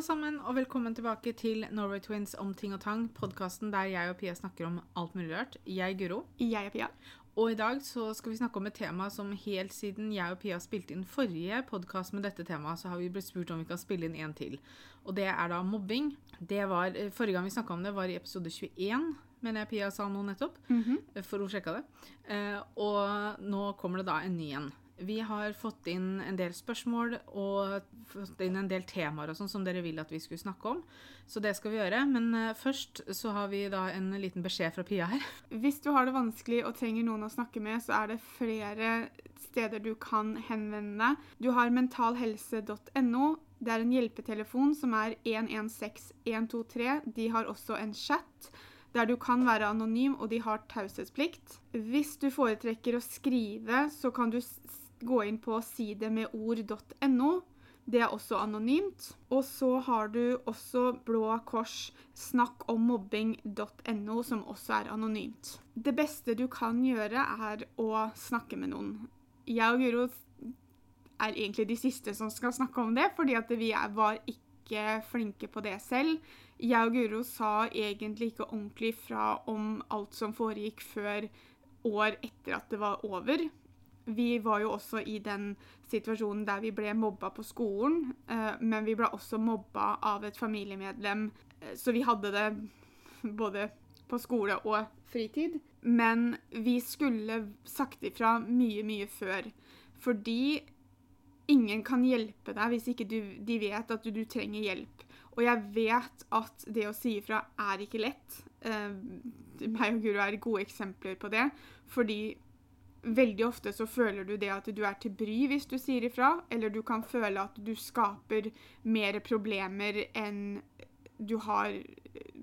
alle sammen, og velkommen tilbake til Norway Twins om ting og tang. Podkasten der jeg og Pia snakker om alt mulig rart. Jeg Guro. Jeg er Pia. Og i dag så skal vi snakke om et tema som helt siden jeg og Pia spilte inn forrige podkast med dette temaet, så har vi blitt spurt om vi kan spille inn en til. Og det er da mobbing. Det var, eh, Forrige gang vi snakka om det, var i episode 21, mener jeg Pia sa nå nettopp. For hun sjekka det. Eh, og nå kommer det da en ny en. Vi har fått inn en del spørsmål og fått inn en del temaer og sånn som dere vil at vi skulle snakke om. Så det skal vi gjøre. Men eh, først så har vi da en liten beskjed fra Pia her. Hvis du har det vanskelig og trenger noen å snakke med, så er det flere steder du kan henvende deg. Du har mentalhelse.no. Det er en hjelpetelefon som er 116123. De har også en chat der du kan være anonym, og de har taushetsplikt. Hvis du foretrekker å skrive, så kan du gå inn på sidemedord.no. Det er også anonymt. Og så har du også Blå Kors snakkommobbing.no, som også er anonymt. Det beste du kan gjøre, er å snakke med noen. Jeg og Guro er egentlig de siste som skal snakke om det, fordi at vi var ikke flinke på det selv. Jeg og Guro sa egentlig ikke ordentlig fra om alt som foregikk før år etter at det var over. Vi var jo også i den situasjonen der vi ble mobba på skolen, eh, men vi ble også mobba av et familiemedlem, eh, så vi hadde det både på skole og fritid. Men vi skulle sagt ifra mye, mye før, fordi ingen kan hjelpe deg hvis ikke du, de vet at du, du trenger hjelp. Og jeg vet at det å si ifra er ikke lett. Eh, meg og Guro er gode eksempler på det, fordi veldig ofte så føler du det at du er til bry hvis du sier ifra, eller du kan føle at du skaper mer problemer enn du har eh,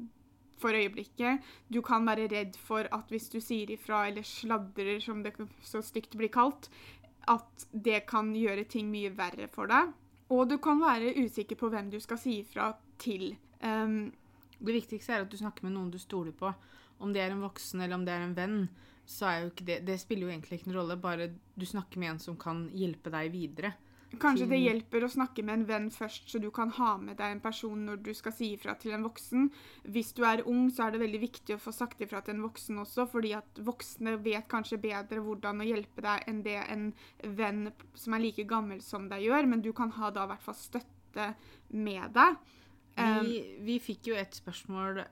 for øyeblikket. Du kan være redd for at hvis du sier ifra eller sladrer, som det så stygt blir kalt, at det kan gjøre ting mye verre for deg. Og du kan være usikker på hvem du skal si ifra til. Um, Det viktigste er at du snakker med noen du stoler på. Om det er en voksen eller om det er en venn, så er jo ikke det Det spiller jo egentlig ikke noen rolle, bare du snakker med en som kan hjelpe deg videre. Kanskje det hjelper å snakke med en venn først, så du kan ha med deg en person når du skal si ifra til en voksen. Hvis du er ung, så er det veldig viktig å få sagt ifra til en voksen også, fordi at voksne vet kanskje bedre hvordan å hjelpe deg enn det en venn som er like gammel som deg gjør, men du kan ha da i hvert fall støtte med deg. Um, Vi, vi fikk jo et spørsmål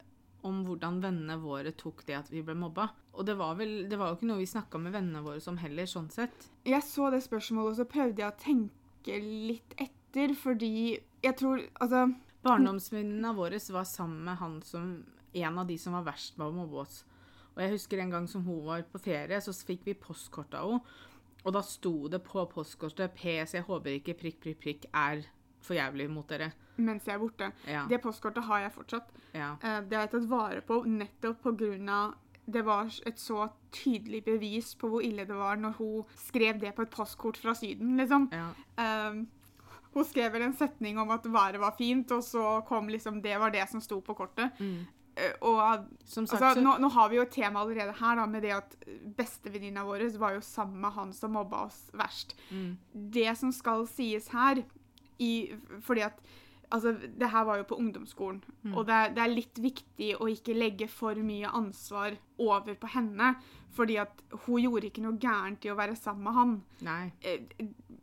om hvordan vennene våre tok det at vi ble mobba. Og det var, vel, det var jo ikke noe vi snakka med vennene våre som heller, sånn sett. Jeg så det spørsmålet, og så prøvde jeg å tenke litt etter, fordi jeg tror Altså Barndomsvenninna våre var sammen med han som en av de som var verst med å mobbe oss. Og jeg husker en gang som hun var på ferie, så fikk vi postkort av henne. Og da sto det på postkortet 'PS, jeg håper ikke prikk, prikk, prikk er for jævlig mot dere'. mens jeg er borte. Ja. Det postkortet har jeg fortsatt. ja. Eh, Det har jeg tatt vare på nettopp av det var et så tydelig bevis på hvor ille det var når hun skrev det på et postkort fra Syden, liksom. ja. Um, hun skrev vel en setning om at været var fint, og så kom liksom Det var det som sto på kortet. Mm. Eh, og Som sagt, altså, nå, nå har vi jo et tema allerede her, da, med det at bestevenninna vår var jo sammen med han som mobba oss verst. mm. Det som skal sies her, i, fordi at Altså, det her var jo på ungdomsskolen, Mm. og det er, det er litt viktig å ikke legge for mye ansvar over på henne, fordi at hun gjorde ikke noe gærent i å være sammen med han. Nei. Eh,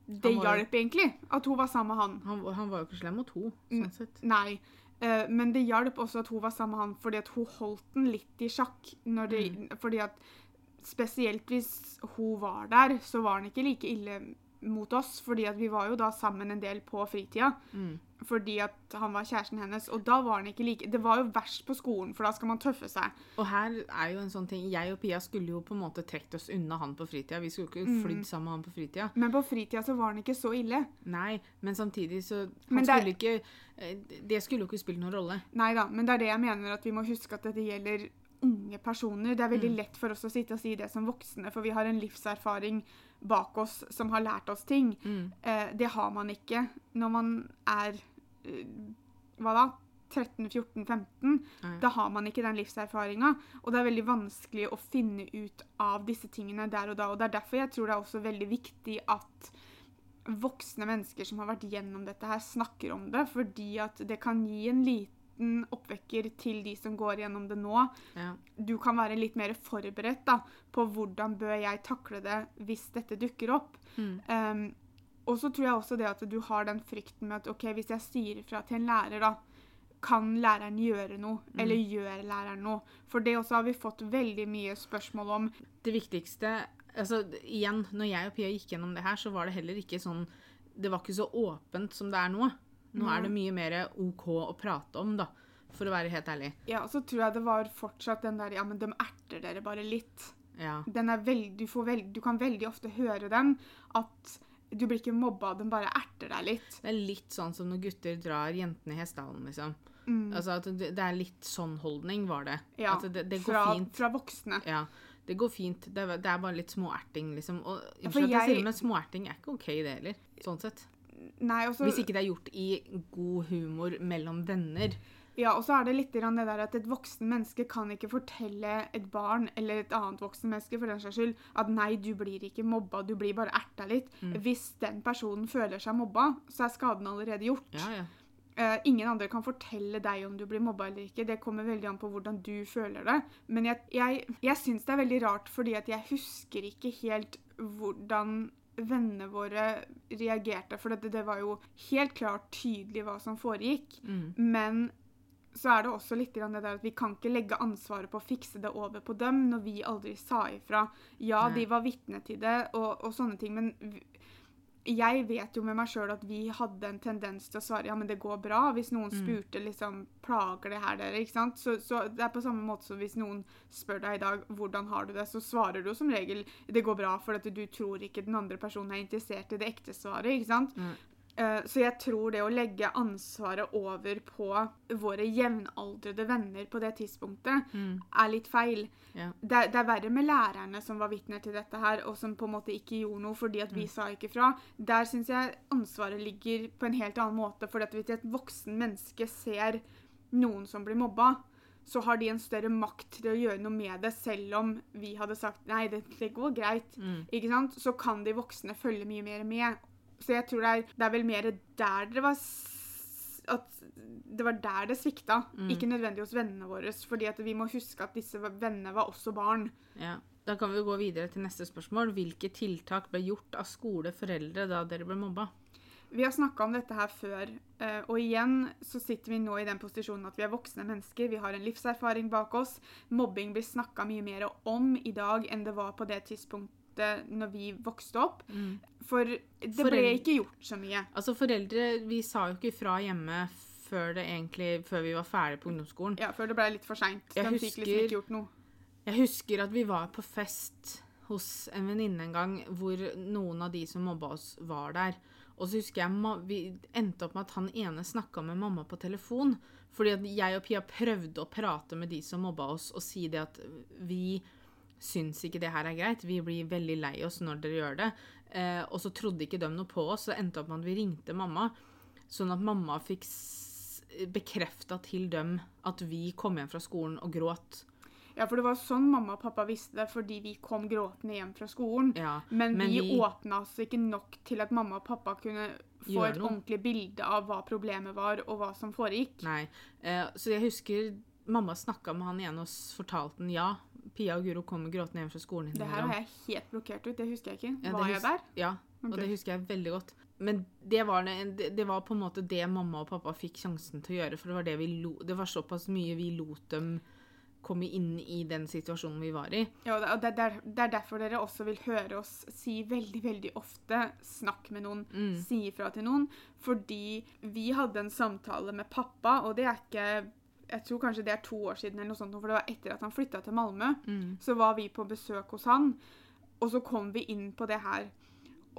Det Han hjalp egentlig at hun var sammen med han. Han, han var jo ikke slem mot henne, Mm. sånn sett. Nei. Eh, men det hjalp også at hun var sammen med han, fordi at hun holdt den litt i sjakk. Når det, Fordi at spesielt hvis hun var der, så var han ikke like ille mot oss, fordi at vi var jo da sammen en del på fritida. Mm. Fordi at han var kjæresten hennes, og da var han ikke like Det var jo verst på skolen, for da skal man tøffe seg. Og her er jo en sånn ting Jeg og Pia skulle jo på en måte trukket oss unna han på fritida. Vi skulle ikke Mm. flydd sammen med han på fritida. Men på fritida så var han ikke så ille. Nei, men samtidig så Men det skulle ikke eh, Det skulle jo ikke spille noen rolle. Nei da, men det er det jeg mener at vi må huske at dette gjelder unge personer. Det er veldig Mm. lett for oss å sitte og si det som voksne, for vi har en livserfaring bak oss som har lært oss ting. Mm. Eh, det har man ikke når man er eh, Hva da? 13-14-15. Da har man ikke den livserfaringa. Og det er veldig vanskelig å finne ut av disse tingene der og da. Og det er derfor jeg tror det er også veldig viktig at voksne mennesker som har vært gjennom dette her, snakker om det, fordi at det kan gi en liten oppvekker til de som går gjennom det nå. Ja. Du kan være litt mer forberedt da, på hvordan bør jeg takle det hvis dette dukker opp. Mm. Um, og så tror jeg også det at du har den frykten med at ok, hvis jeg sier fra til en lærer, da, kan læreren gjøre noe? Eller gjør læreren noe? For det også har vi fått veldig mye spørsmål om. Det viktigste altså Igjen, når jeg og Pia gikk gjennom det her, så var det heller ikke sånn Det var ikke så åpent som det er nå. Nå er det mye mer OK å prate om, da. For å være helt ærlig. Ja, og så tror jeg det var fortsatt den der Ja, men de erter dere bare litt. Ja. Den veld, du, får veld, du kan veldig ofte høre den at du blir ikke mobba, de bare erter deg litt. Det er litt sånn som når gutter drar jentene i hestehalen, liksom. Mm. Altså at det, det er litt sånn holdning, var det. Ja, Altså det, det går fra, fint. fra voksne. Ja, det går fint. Det er, bare litt småerting, liksom. Og Ja, for at jeg sier men småerting er ikke OK, det heller. Sånn sett. Nei, også, Hvis ikke det er gjort i god humor mellom venner. Ja, og så er det litt det der at et voksen menneske kan ikke fortelle et barn eller et annet voksen menneske for den saks skyld at nei, du blir ikke mobba, du blir bare erta litt. Mm. Hvis den personen føler seg mobba, så er skaden allerede gjort. Ja, ja. Uh, ingen andre kan fortelle deg om du blir mobba eller ikke. Det kommer veldig an på hvordan du føler det. Men jeg, jeg, jeg syns det er veldig rart, fordi at jeg husker ikke helt hvordan vennene våre reagerte. For det, det var jo helt klart tydelig hva som foregikk. Mm. Men så er det også litt det der at vi kan ikke legge ansvaret på å fikse det over på dem når vi aldri sa ifra. Ja, Nei. de var vitne til det og, og sånne ting, men jeg vet jo med meg sjøl at vi hadde en tendens til å svare ja, men det går bra. Hvis noen Mm. spurte liksom plager det her dere, ikke sant. Så, så det er på samme måte som hvis noen spør deg i dag hvordan har du det, så svarer du som regel det går bra, for at du tror ikke den andre personen er interessert i det ekte svaret, ikke sant. Mm. Eh, Så jeg tror det å legge ansvaret over på våre jevnaldrende venner på det tidspunktet, Mm. er litt feil. Ja. Det, det er verre med lærerne som var vitner til dette her, og som på en måte ikke gjorde noe fordi at vi Mm. sa ikke fra. Der syns jeg ansvaret ligger på en helt annen måte. For hvis et voksen menneske ser noen som blir mobba, så har de en større makt til å gjøre noe med det, selv om vi hadde sagt nei, det, det går greit. Mm. Ikke sant? Så kan de voksne følge mye mer med. Så jeg tror det er, det er vel mer der det var at det var der det svikta. Mm. Ikke nødvendig hos vennene våre. fordi at vi må huske at disse vennene var også barn. Ja. Da kan vi gå videre til neste spørsmål. Hvilke tiltak ble gjort av skole, foreldre da dere ble mobba? Vi har snakka om dette her før, eh, og igjen så sitter vi nå i den posisjonen at vi er voksne mennesker. Vi har en livserfaring bak oss. Mobbing blir snakka mye mer om i dag enn det var på det tidspunktet når vi vokste opp. Mm. For det ble ikke gjort så mye. Altså, foreldre Vi sa jo ikke fra hjemme før, det egentlig, før vi var ferdig på ungdomsskolen. Ja, Før det ble litt for seint. De fikk liksom ikke gjort noe. Jeg husker at vi var på fest hos en venninne en gang hvor noen av de som mobba oss, var der. Og så husker jeg vi endte opp med at han ene snakka med mamma på telefon. Fordi at jeg og Pia prøvde å prate med de som mobba oss, og si det at vi syns ikke det her er greit. Vi blir veldig lei oss når dere gjør det. Eh, og så trodde ikke de noe på oss, så endte opp med at vi ringte mamma. Sånn at mamma fikk bekrefta til dem at vi kom hjem fra skolen og gråt. Ja, for det var sånn mamma og pappa visste det, fordi vi kom gråtende hjem fra skolen. Ja, Men, men vi, vi- åpna oss ikke nok til at mamma og pappa kunne få et ordentlig bilde av hva problemet var, og hva som foregikk. Nei. Eh, så jeg husker mamma snakka med han igjen og fortalte han ja, Pia og Guro kommer gråtende hjem fra skolen Det her har jeg helt blokkert ut. Det husker jeg ikke. Ja, var jeg der? Ja, og det husker jeg veldig godt. Men det var, det, det- var på en måte det mamma og pappa fikk sjansen til å gjøre, for det var, det vi lo, det var såpass mye vi lot dem komme inn i den situasjonen vi var i. Ja, og det er derfor dere også vil høre oss si veldig, veldig ofte 'snakk med noen', Mm. si ifra til noen. Fordi vi hadde en samtale med pappa, og det er ikke Jeg tror kanskje det er to år siden, eller noe sånt, for det var etter at han flytta til Malmö. Mm. Så var vi på besøk hos han, og så kom vi inn på det her.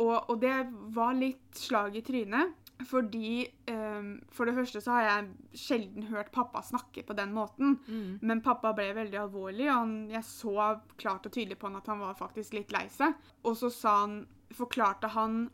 Og, og det var litt slag i trynet. Fordi um, For det første så har jeg sjelden hørt pappa snakke på den måten. Mm. Men pappa ble veldig alvorlig, og han, jeg så klart og tydelig på han at han var faktisk litt lei seg. Og så sa han, forklarte han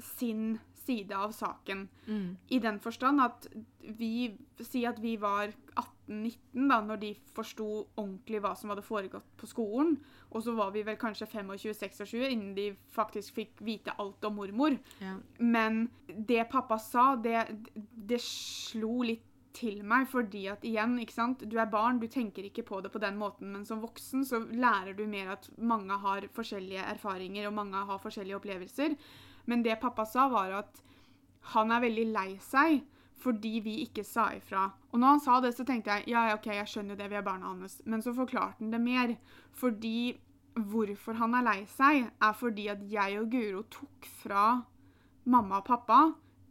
sin side av saken. Mm. I den forstand at vi Si at vi var 18-19, da, når de forsto ordentlig hva som hadde foregått på skolen. Og så var vi vel kanskje 25-26 innen de faktisk fikk vite alt om mormor. Ja. Men det pappa sa, det, det slo litt til meg, fordi at igjen, ikke sant, du er barn, du tenker ikke på det på den måten, men som voksen så lærer du mer at mange har forskjellige erfaringer, og mange har forskjellige opplevelser. Men det pappa sa, var at han er veldig lei seg fordi vi ikke sa ifra. Og når han sa det, så tenkte jeg ja, ok, jeg skjønner det, vi er barna hans. Men så forklarte han det mer. Fordi hvorfor han er lei seg, er fordi at jeg og Guro tok fra mamma og pappa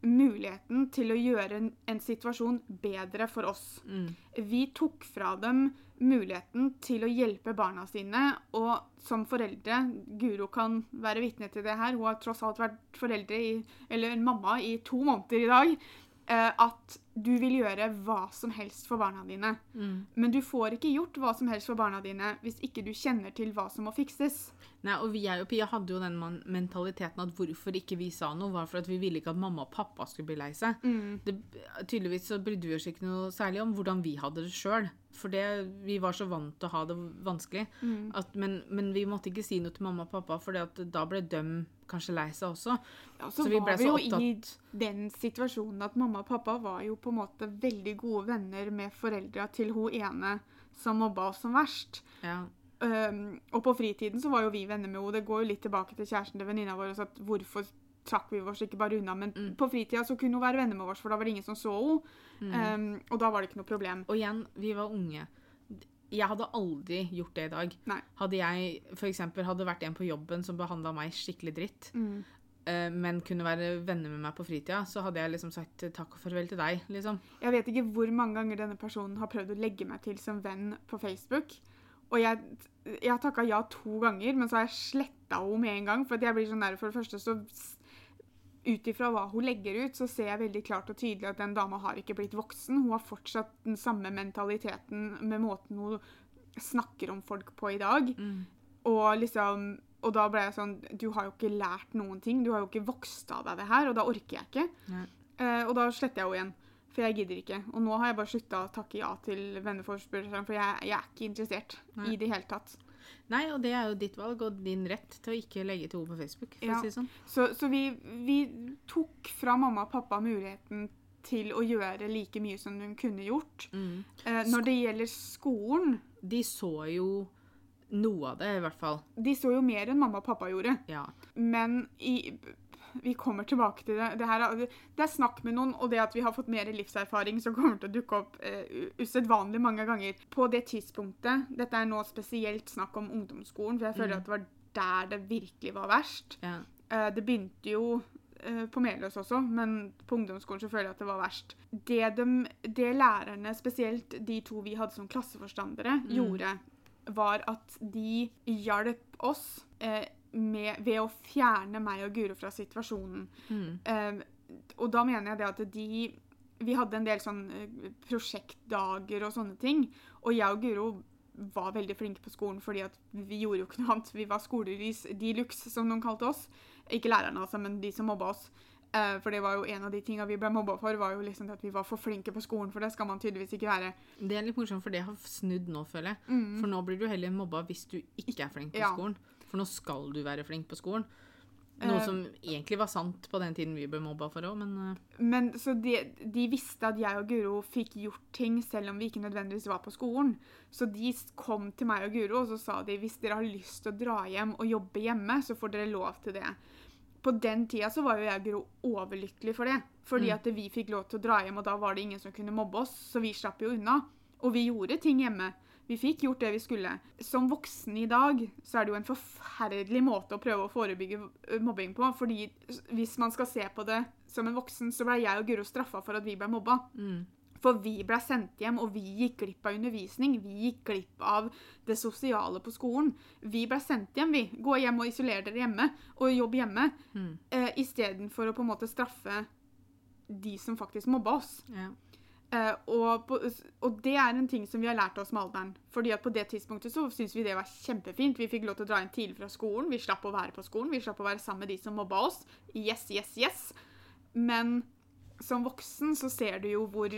muligheten til å gjøre en, en situasjon bedre for oss. Mm. Vi tok fra dem muligheten til å hjelpe barna sine, og som foreldre Guro kan være vitne til det her, hun har tross alt vært foreldre i, eller mamma i to måneder i dag, eh, at du vil gjøre hva som helst for barna dine. Mm. Men du får ikke gjort hva som helst for barna dine hvis ikke du kjenner til hva som må fikses. Nei, og jeg og Pia hadde jo den mentaliteten at hvorfor ikke vi sa noe, var for at vi ville ikke at mamma og pappa skulle bli lei seg. Det, tydeligvis så brydde vi oss ikke noe særlig om hvordan vi hadde det sjøl. For det, vi var så vant til å ha det vanskelig. At, men, men vi måtte ikke si noe til mamma og pappa, for da ble de kanskje lei seg også. Ja, så, Så vi ble var vi så jo i den situasjonen at mamma og pappa var jo på en måte veldig gode venner med foreldra til hun ene som mobba oss som verst. ja. Um, og på fritiden så var jo vi venner med henne. Det går jo litt tilbake til kjæresten til venninna vår. så At hvorfor trakk vi oss ikke bare unna? Men Mm. på fritida så kunne hun være venner med oss, for da var det ingen som så henne. Mm. Um, og da var det ikke noe problem. Og igjen, vi var unge. Jeg hadde aldri gjort det i dag. Nei. Hadde jeg for eksempel, hadde vært en på jobben som behandla meg skikkelig dritt, Mm. Eh, men kunne være venner med meg på fritida, så hadde jeg liksom sagt takk og farvel til deg, liksom. Jeg vet ikke hvor mange ganger denne personen har prøvd å legge meg til som venn på Facebook. Og jeg, jeg har takka ja to ganger, men så har jeg sletta henne med en gang. For jeg blir sånn der, for det første så Ut ifra hva hun legger ut, så ser jeg veldig klart og tydelig at den dama har ikke blitt voksen. Hun har fortsatt den samme mentaliteten med måten hun snakker om folk på i dag. Mm. Og liksom og da ble jeg sånn Du har jo ikke lært noen ting. Du har jo ikke vokst av deg det her, og da orker jeg ikke. Eh, og da sletter jeg henne igjen. For jeg gidder ikke. Og nå har jeg bare slutta å takke ja til venneforespørselen, for jeg, jeg er ikke interessert Nei. i det hele tatt. Nei, og det er jo ditt valg og din rett til å ikke legge til ord på Facebook. for Ja. å si det sånn. Så, så vi, vi tok fra mamma og pappa muligheten til å gjøre like mye som hun kunne gjort. Mm. Eh, når det gjelder skolen De så jo noe av det, i hvert fall. De så jo mer enn mamma og pappa gjorde. Ja. Men i, vi kommer tilbake til det. Det, her, er- det er snakk med noen, og det at vi har fått mer livserfaring som kommer til å dukke opp eh, usedvanlig mange ganger. På det tidspunktet Dette er nå spesielt snakk om ungdomsskolen, for jeg føler Mm. at det var der det virkelig var verst. ja. Eh, det begynte jo eh, på Meløs også, men på ungdomsskolen så føler jeg at det var verst. Det, de, det lærerne, spesielt de to vi hadde som klasseforstandere, Mm. gjorde, var at de hjalp oss eh, med, ved å fjerne meg og Guro fra situasjonen. Mm. Eh, og da mener jeg det at de Vi hadde en del sånn eh, prosjektdager og sånne ting. Og jeg og Guro var veldig flinke på skolen fordi at vi gjorde jo ikke noe annet. Vi var skolelys de luxe, som noen kalte oss. Ikke lærerne, altså, men de som mobba oss. Eh, for det var jo en av de tinga vi ble mobba for, var jo liksom at vi var for flinke på skolen. For det skal man tydeligvis ikke være. Det er litt morsomt, for det har snudd nå, føler jeg. Mm. For nå blir du heller mobba hvis du ikke er flink på Ja. skolen. For nå skal du være flink på skolen. Noe Eh. som egentlig var sant på den tiden vi ble mobba for òg, men eh, Men så de, de visste at jeg og Guro fikk gjort ting selv om vi ikke nødvendigvis var på skolen. Så de kom til meg og Guro og så sa de hvis dere har lyst til å dra hjem og jobbe hjemme, så får dere lov til det. På den tida så var jo jeg og Guro overlykkelig for det. Fordi Mm. at vi fikk lov til å dra hjem, og da var det ingen som kunne mobbe oss. Så vi slapp jo unna. Og vi gjorde ting hjemme. Vi fikk gjort det vi skulle. Som voksen i dag så er det jo en forferdelig måte å prøve å forebygge mobbing på. fordi hvis man skal se på det som en voksen, så ble jeg og Guro straffa for at vi ble mobba. mm. For vi ble sendt hjem, og vi gikk glipp av undervisning. Vi gikk glipp av det sosiale på skolen. Vi ble sendt hjem, vi. Gå hjem og isoler dere hjemme, og jobb hjemme. Mm. Uh, Istedenfor å på en måte straffe de som faktisk mobba oss. Ja. Uh, og, på, og det er en ting som vi har lært oss med alderen. Fordi at på det tidspunktet så syntes vi det var kjempefint. Vi fikk lov til å dra inn tidlig fra skolen. Vi slapp å være på skolen. Vi slapp å være sammen med de som mobba oss. Yes, yes, yes. Men som voksen så ser du jo hvor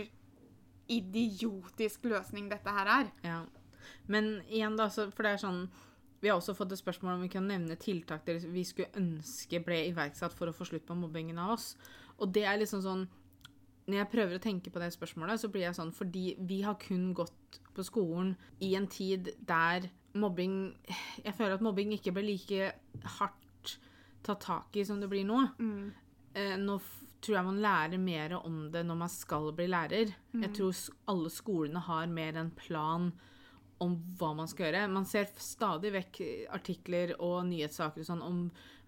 idiotisk løsning dette her er. Ja. Men igjen, da, så, for det er sånn Vi har også fått et spørsmål om vi kan nevne tiltak der vi skulle ønske ble iverksatt for å få slutt på mobbingen av oss. Og det er liksom sånn Når jeg prøver å tenke på det spørsmålet, så blir jeg sånn fordi vi har kun gått på skolen i en tid der mobbing Jeg føler at mobbing ikke ble like hardt tatt tak i som det blir nå. Eh, nå tror jeg man lærer mer om det når man skal bli lærer. Jeg tror alle skolene har mer en plan om hva man skal gjøre. Man ser stadig vekk artikler og nyhetssaker og sånn om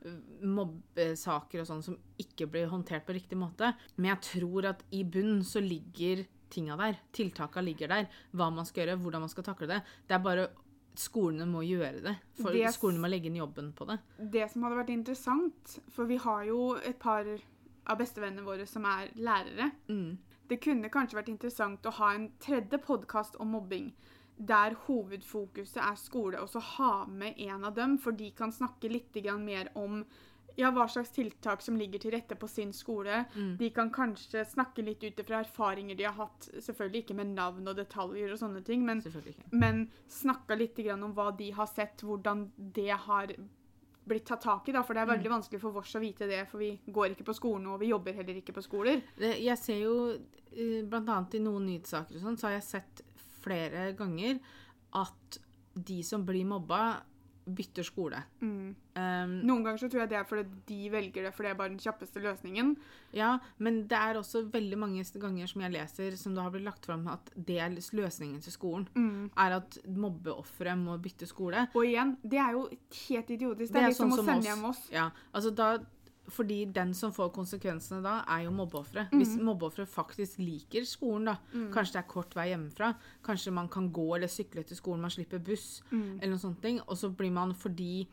eh, mobbesaker og sånn som ikke blir håndtert på riktig måte. Men jeg tror at i bunnen så ligger tinga der. Tiltaka ligger der. Hva man skal gjøre, hvordan man skal takle det. Det er bare Skolene må gjøre det. For Det skolene må legge inn jobben på det. Det som hadde vært interessant, for vi har jo et par av bestevennene våre som er lærere. Mm. Det kunne kanskje vært interessant å ha en tredje podkast om mobbing. Der hovedfokuset er skole, og så ha med en av dem, for de kan snakke litt mer om ja, hva slags tiltak som ligger til rette på sin skole. Mm. De kan kanskje snakke litt ut ifra erfaringer de har hatt, selvfølgelig ikke med navn og detaljer og sånne ting, men, men snakka litt om hva de har sett, hvordan det har blitt tatt tak i. Da, for det er veldig vanskelig for oss å vite det, for vi går ikke på skolen, og vi jobber heller ikke på skoler. Jeg ser jo bl.a. blant annet i noen nyhetssaker og sånn, så har jeg sett flere ganger at de som blir mobba, bytter skole. Mm. Um, Noen ganger så tror jeg det er fordi de velger det, for det er bare den kjappeste løsningen. ja, men det er også veldig mange ganger som jeg leser, som det har blitt lagt fram at det er løsningen til skolen. Mm. Er at mobbeofre må bytte skole. Og igjen, det er jo helt idiotisk. Det, Det er er litt som sånn å sende oss. hjem oss. Ja, altså da fordi den som får konsekvensene da, er jo mobbeofre. Hvis mobbeofferet faktisk liker skolen, da. Kanskje det er kort vei hjemmefra. Kanskje man kan gå eller sykle til skolen, man slipper buss. eller noen sånne ting. Og så blir man, fordi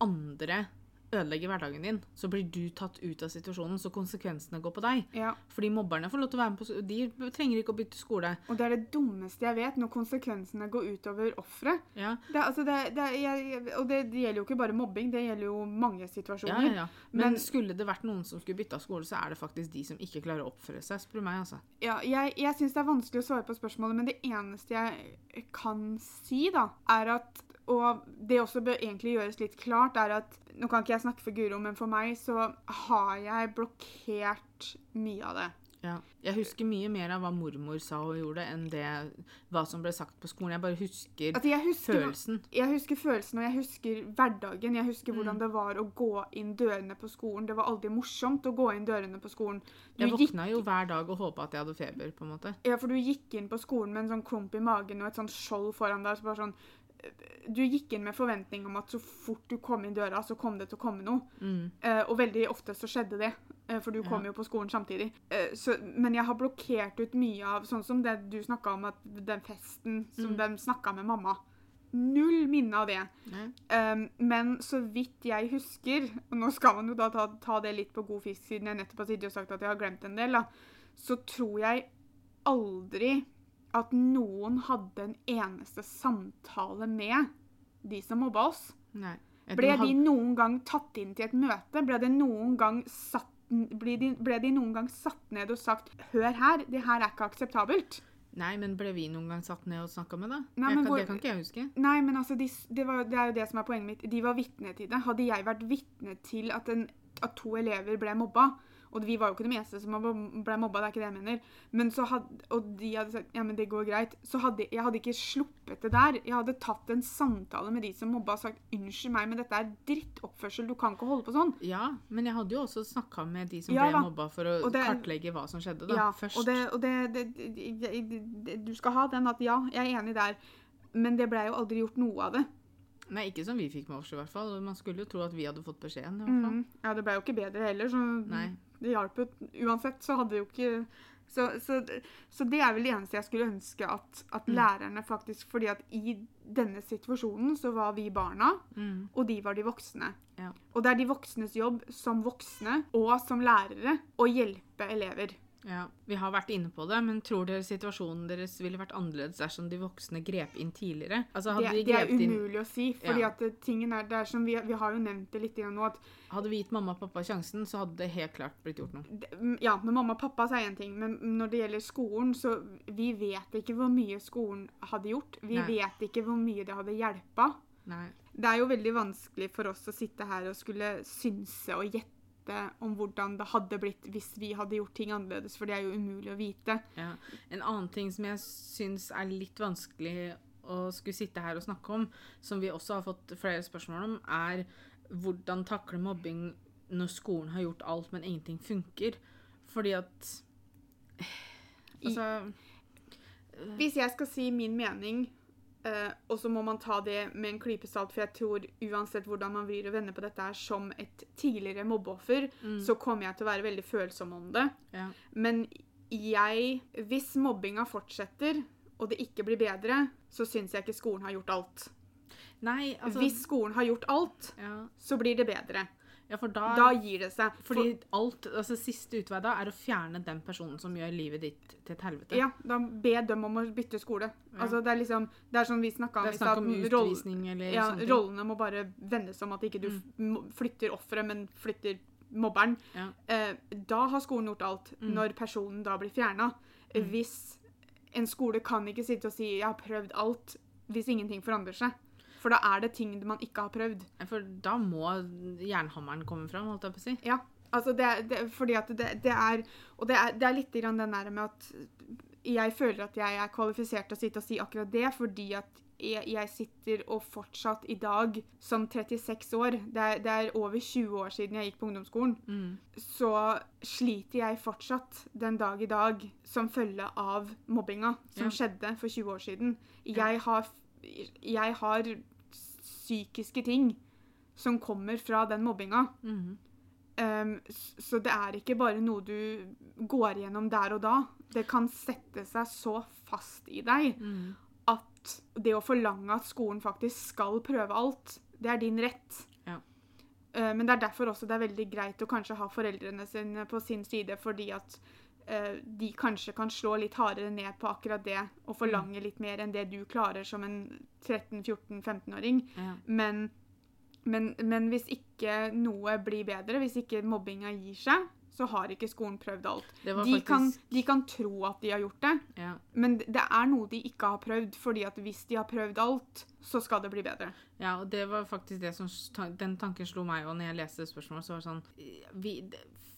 andre ødelegger hverdagen din, så blir du tatt ut av situasjonen, så konsekvensene går på deg. Ja. Fordi mobberne får lov til å være med på De trenger ikke å bytte skole. Og det er det dummeste jeg vet, når konsekvensene går utover offeret. Ja, Det, altså det, det, jeg, og det, det gjelder jo ikke bare mobbing, det gjelder jo mange situasjoner. ja. ja. Men, Men- skulle det vært noen som skulle bytta skole, så er det faktisk de som ikke klarer å oppføre seg, spør du meg, altså. Ja, jeg jeg syns det er vanskelig å svare på spørsmålet, men det eneste jeg kan si, da, er at Og det også bør egentlig gjøres litt klart, er at Nå kan ikke jeg snakke for Guro, men for meg så har jeg blokkert mye av det. Ja. Jeg husker mye mer av hva mormor sa og gjorde, enn det hva som ble sagt på skolen. Jeg bare husker Altså, jeg husker, følelsen. jeg husker følelsen, og jeg husker hverdagen. Jeg husker Mm. hvordan det var å gå inn dørene på skolen. Det var aldri morsomt å gå inn dørene på skolen. Du Jeg gikk, våkna jo hver dag og håpa at jeg hadde feber, på en måte. ja, for du gikk inn på skolen med en sånn klump i magen og et sånt skjold foran deg. Så bare sånn, du gikk inn med forventning om at så fort du kom inn døra, så kom det til å komme noe. Mm. Eh, og veldig ofte så skjedde det, eh, for du kom Ja. jo på skolen samtidig. Eh, så, men jeg har blokkert ut mye av sånn som det du snakka om, at den festen som Mm. de snakka med mamma. Null minne av det. Um, men så vidt jeg husker, og nå skal man jo da ta, ta det litt på god fisk siden jeg nettopp har sittet og sagt at jeg har glemt en del, da, så tror jeg aldri at noen hadde en eneste samtale med de som mobba oss. Nei. Ble de noen gang tatt inn til et møte? Ble, de noen gang satt, ble, de, ble de noen gang satt ned og sagt 'hør her, det her er ikke akseptabelt'? Nei, men ble vi noen gang satt ned og snakka med, da? Nei, jeg kan, hvor- Det kan ikke jeg huske. Nei, men altså, de, det, var, det er jo det som er poenget mitt. De var vitne til det. Hadde jeg vært vitne til at, en, at to elever ble mobba, og vi var jo ikke de eneste som ble mobba, det er ikke det jeg mener, men så hadde, og de hadde sagt ja, men det går greit, så hadde jeg hadde ikke sluppet det der. Jeg hadde tatt en samtale med de som mobba og sagt unnskyld meg, men dette er drittoppførsel, du kan ikke holde på sånn. Ja, men jeg hadde jo også snakka med de som Ja ble mobba, for å det- kartlegge hva som skjedde, da. Ja, først. og, det, og det, du skal ha den at ja, jeg er enig der, men det ble jo aldri gjort noe av det. Nei, ikke som vi fikk med oss, i hvert fall. Man skulle jo tro at vi hadde fått beskjeden. i hvert fall. Mm. Ja, det ble jo ikke bedre heller, så Nei. Det hjalp jo. Uansett så hadde jo ikke så, så, så det er vel det eneste jeg skulle ønske at, at Mm. lærerne faktisk Fordi at i denne situasjonen så var vi barna, Mm. og de var de voksne. Ja. Og det er de voksnes jobb som voksne og som lærere å hjelpe elever. Ja, Vi har vært inne på det, men tror dere situasjonen deres ville vært annerledes dersom de voksne grep inn tidligere? Altså, Det, de det er umulig inn, å si. fordi Ja. at tingen er, det er som vi, vi har jo nevnt det litt igjen nå, at hadde vi gitt mamma og pappa sjansen, så hadde det helt klart blitt gjort noe. det- mm, Ja, men mamma og pappa sier er én ting, men når det gjelder skolen, så vi vet ikke hvor mye skolen hadde gjort. Vi Nei. vet ikke hvor mye det hadde hjelpa. Nei. Det er jo veldig vanskelig for oss å sitte her og skulle synse og gjette om hvordan det hadde blitt hvis vi hadde gjort ting annerledes, for det er jo umulig å vite. Ja. En annen ting som jeg syns er litt vanskelig å skulle sitte her og snakke om, som vi også har fått flere spørsmål om, er hvordan takle mobbing når skolen har gjort alt, men ingenting funker. Fordi at Altså Hvis jeg skal si min mening, eh, og så må man ta det med en klype salt, for jeg tror uansett hvordan man vrir og vender på dette her som et tidligere mobbeoffer, så kommer jeg til å være veldig følsom om det. ja. Men jeg Hvis mobbinga fortsetter, og det ikke blir bedre, så syns jeg ikke skolen har gjort alt. Nei, altså Hvis skolen har gjort alt, ja. så blir det bedre. Ja, for da, Da gir det seg. Fordi alt Altså, siste utvei da er å fjerne den personen som gjør livet ditt til et helvete. Ja, da be dem om å bytte skole. Altså, det er liksom Det er sånn vi snakka om Det i stad. utvisning eller Ja, sånne ting. rollene må bare vendes om at ikke du mm. flytter offeret, men flytter mobberen. Ja. Eh, da har skolen gjort alt, Mm. når personen da blir fjerna. Hvis en skole kan ikke sitte og si 'jeg har prøvd alt', hvis ingenting forandrer seg. For da er det ting man ikke har prøvd. For da må jernhammeren komme fram, holdt jeg på å si. Ja, altså det, det, fordi at det, det er Og det er, det er litt den der med at jeg føler at jeg er kvalifisert til å sitte og si akkurat det, fordi at jeg, jeg sitter og fortsatt i dag, som 36 år det er, det er over 20 år siden jeg gikk på ungdomsskolen, Mm. så sliter jeg fortsatt den dag i dag som følge av mobbinga som Ja. skjedde for 20 år siden. Jeg har, jeg har psykiske ting som kommer fra den mobbinga. Mhm. Um, så det er ikke bare noe du går gjennom der og da. Det kan sette seg så fast i deg mm. at det å forlange at skolen faktisk skal prøve alt, det er din rett. Ja. Uh, men det er derfor også det er veldig greit å kanskje ha foreldrene sine på sin side, fordi at de kanskje kan slå litt hardere ned på akkurat det og forlange litt mer enn det du klarer som en 13-14-15-åring. Ja. Men, men, men hvis ikke noe blir bedre, hvis ikke mobbinga gir seg, så har ikke skolen prøvd alt. De, faktisk... Kan, de kan tro at de har gjort det, ja. men det er noe de ikke har prøvd. fordi at hvis de har prøvd alt, så skal det bli bedre. Ja, og det var faktisk det som Den tanken slo meg òg når jeg leste spørsmålet. Så var det sånn vi,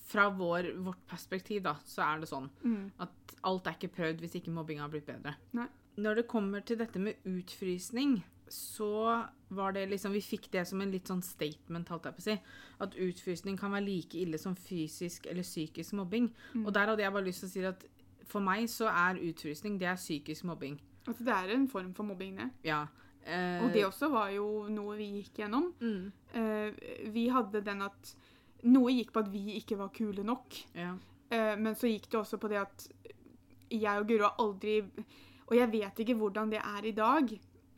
Fra vår, vårt perspektiv, da, så er det sånn Mm. at alt er ikke prøvd hvis ikke mobbing har blitt bedre. Nei. Når det kommer til dette med utfrysning, så var det liksom Vi fikk det som en litt sånn statement, holdt jeg på å si. At utfrysning kan være like ille som fysisk eller psykisk mobbing. Mm. Og der hadde jeg bare lyst til å si at for meg så er utfrysning det er psykisk mobbing. Altså, det er en form for mobbing, det. Ja. Eh, Og det også var jo noe vi gikk gjennom. mm, Eh, vi hadde den at Noe gikk på at vi ikke var kule nok. ja. Eh, men så gikk det også på det at jeg og Guro har aldri Og jeg vet ikke hvordan det er i dag.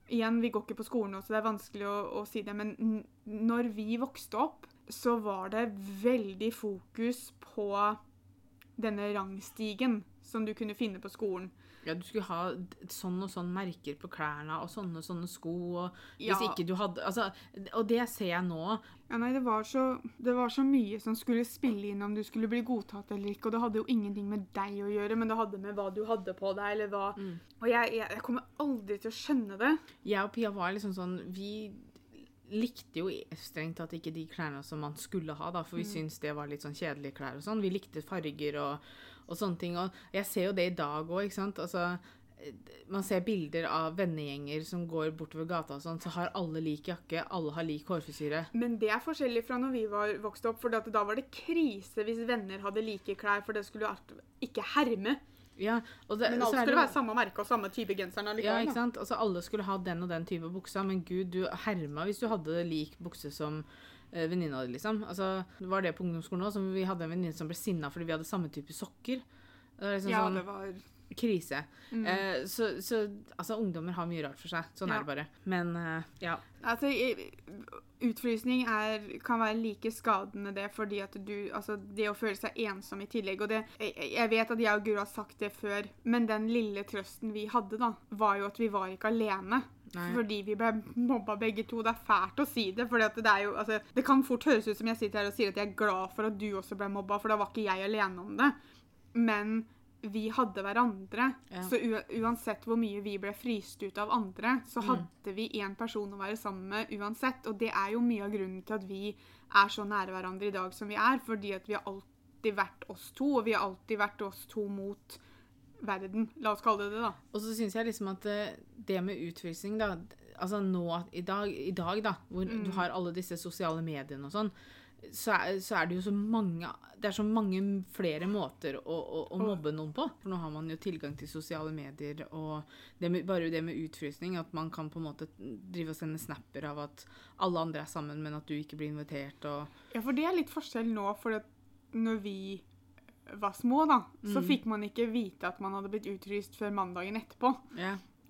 Igjen, vi går ikke på skolen nå, så det er vanskelig å, å si det, men når vi vokste opp, så var det veldig fokus på denne rangstigen som du kunne finne på skolen. Ja, du skulle ha sånn og sånn merker på klærne og sånne og sånne sko. Og hvis Ja. ikke du hadde altså, Og det ser jeg nå. Ja, nei, det var, så, det var så mye som skulle spille inn om du skulle bli godtatt eller ikke, og det hadde jo ingenting med deg å gjøre, men det hadde med hva du hadde på deg, eller hva Mm. Og jeg, jeg, jeg kommer aldri til å skjønne det. Jeg og Pia var liksom sånn Vi likte jo strengt tatt ikke de klærne som man skulle ha, da, for vi syntes det var litt sånn kjedelige klær og sånn. Vi likte farger og, og sånne ting. Og jeg ser jo det i dag òg, ikke sant. Altså, man ser bilder av vennegjenger som går bortover gata og sånn, så har alle lik jakke, alle har lik hårfrisyre. Men det er forskjellig fra når vi var vokste opp, for da var det krise hvis venner hadde like klær, for det skulle jo ikke herme. Ja, det, Men alt det skulle jo- være samme merke og samme type genseren Ja, ikke sant? Altså, alle skulle ha den og den type buksa, men gud, du herma hvis du hadde lik bukse som venninna di, liksom. Altså, var det på ungdomsskolen òg? Vi hadde en venninne som ble sinna fordi vi hadde samme type sokker. Det var liksom Ja, sånn, det var Krise. Mm. Eh, så, så altså, ungdommer har mye rart for seg. Sånn Ja. er det bare. Men eh, ja. Altså, utfrysning er, kan være like skadende det, fordi at du Altså, det å føle seg ensom i tillegg, og det jeg vet at jeg og Guro har sagt det før, men den lille trøsten vi hadde, da, var jo at vi var ikke alene. Nei. Fordi vi ble mobba begge to. Det er fælt å si det. For det, er jo, altså, det kan fort høres ut som jeg sitter her og sier at jeg er glad for at du også ble mobba, for da var ikke jeg alene om det. Men vi hadde hverandre. Ja. Så uansett hvor mye vi ble fryst ut av andre, så hadde vi én person å være sammen med uansett. Og det er jo mye av grunnen til at vi er så nære hverandre i dag som vi er. Fordi at vi har alltid vært oss to, og vi har alltid vært oss to mot verden. La oss kalle det det, da. Og så syns jeg liksom at eh, det med utfrysning, da Altså nå i dag, i dag da, hvor Mm. du har alle disse sosiale mediene og sånn, så er, så er det jo så mange Det er så mange flere måter å, å, å mobbe noen på. For nå har man jo tilgang til sosiale medier og det med, bare det med utfrysning, at man kan på en måte drive og sende snapper av at alle andre er sammen, men at du ikke blir invitert og Ja, for det er litt forskjell nå, for når vi var små, da, så fikk man ikke vite at man hadde blitt utryst før mandagen etterpå.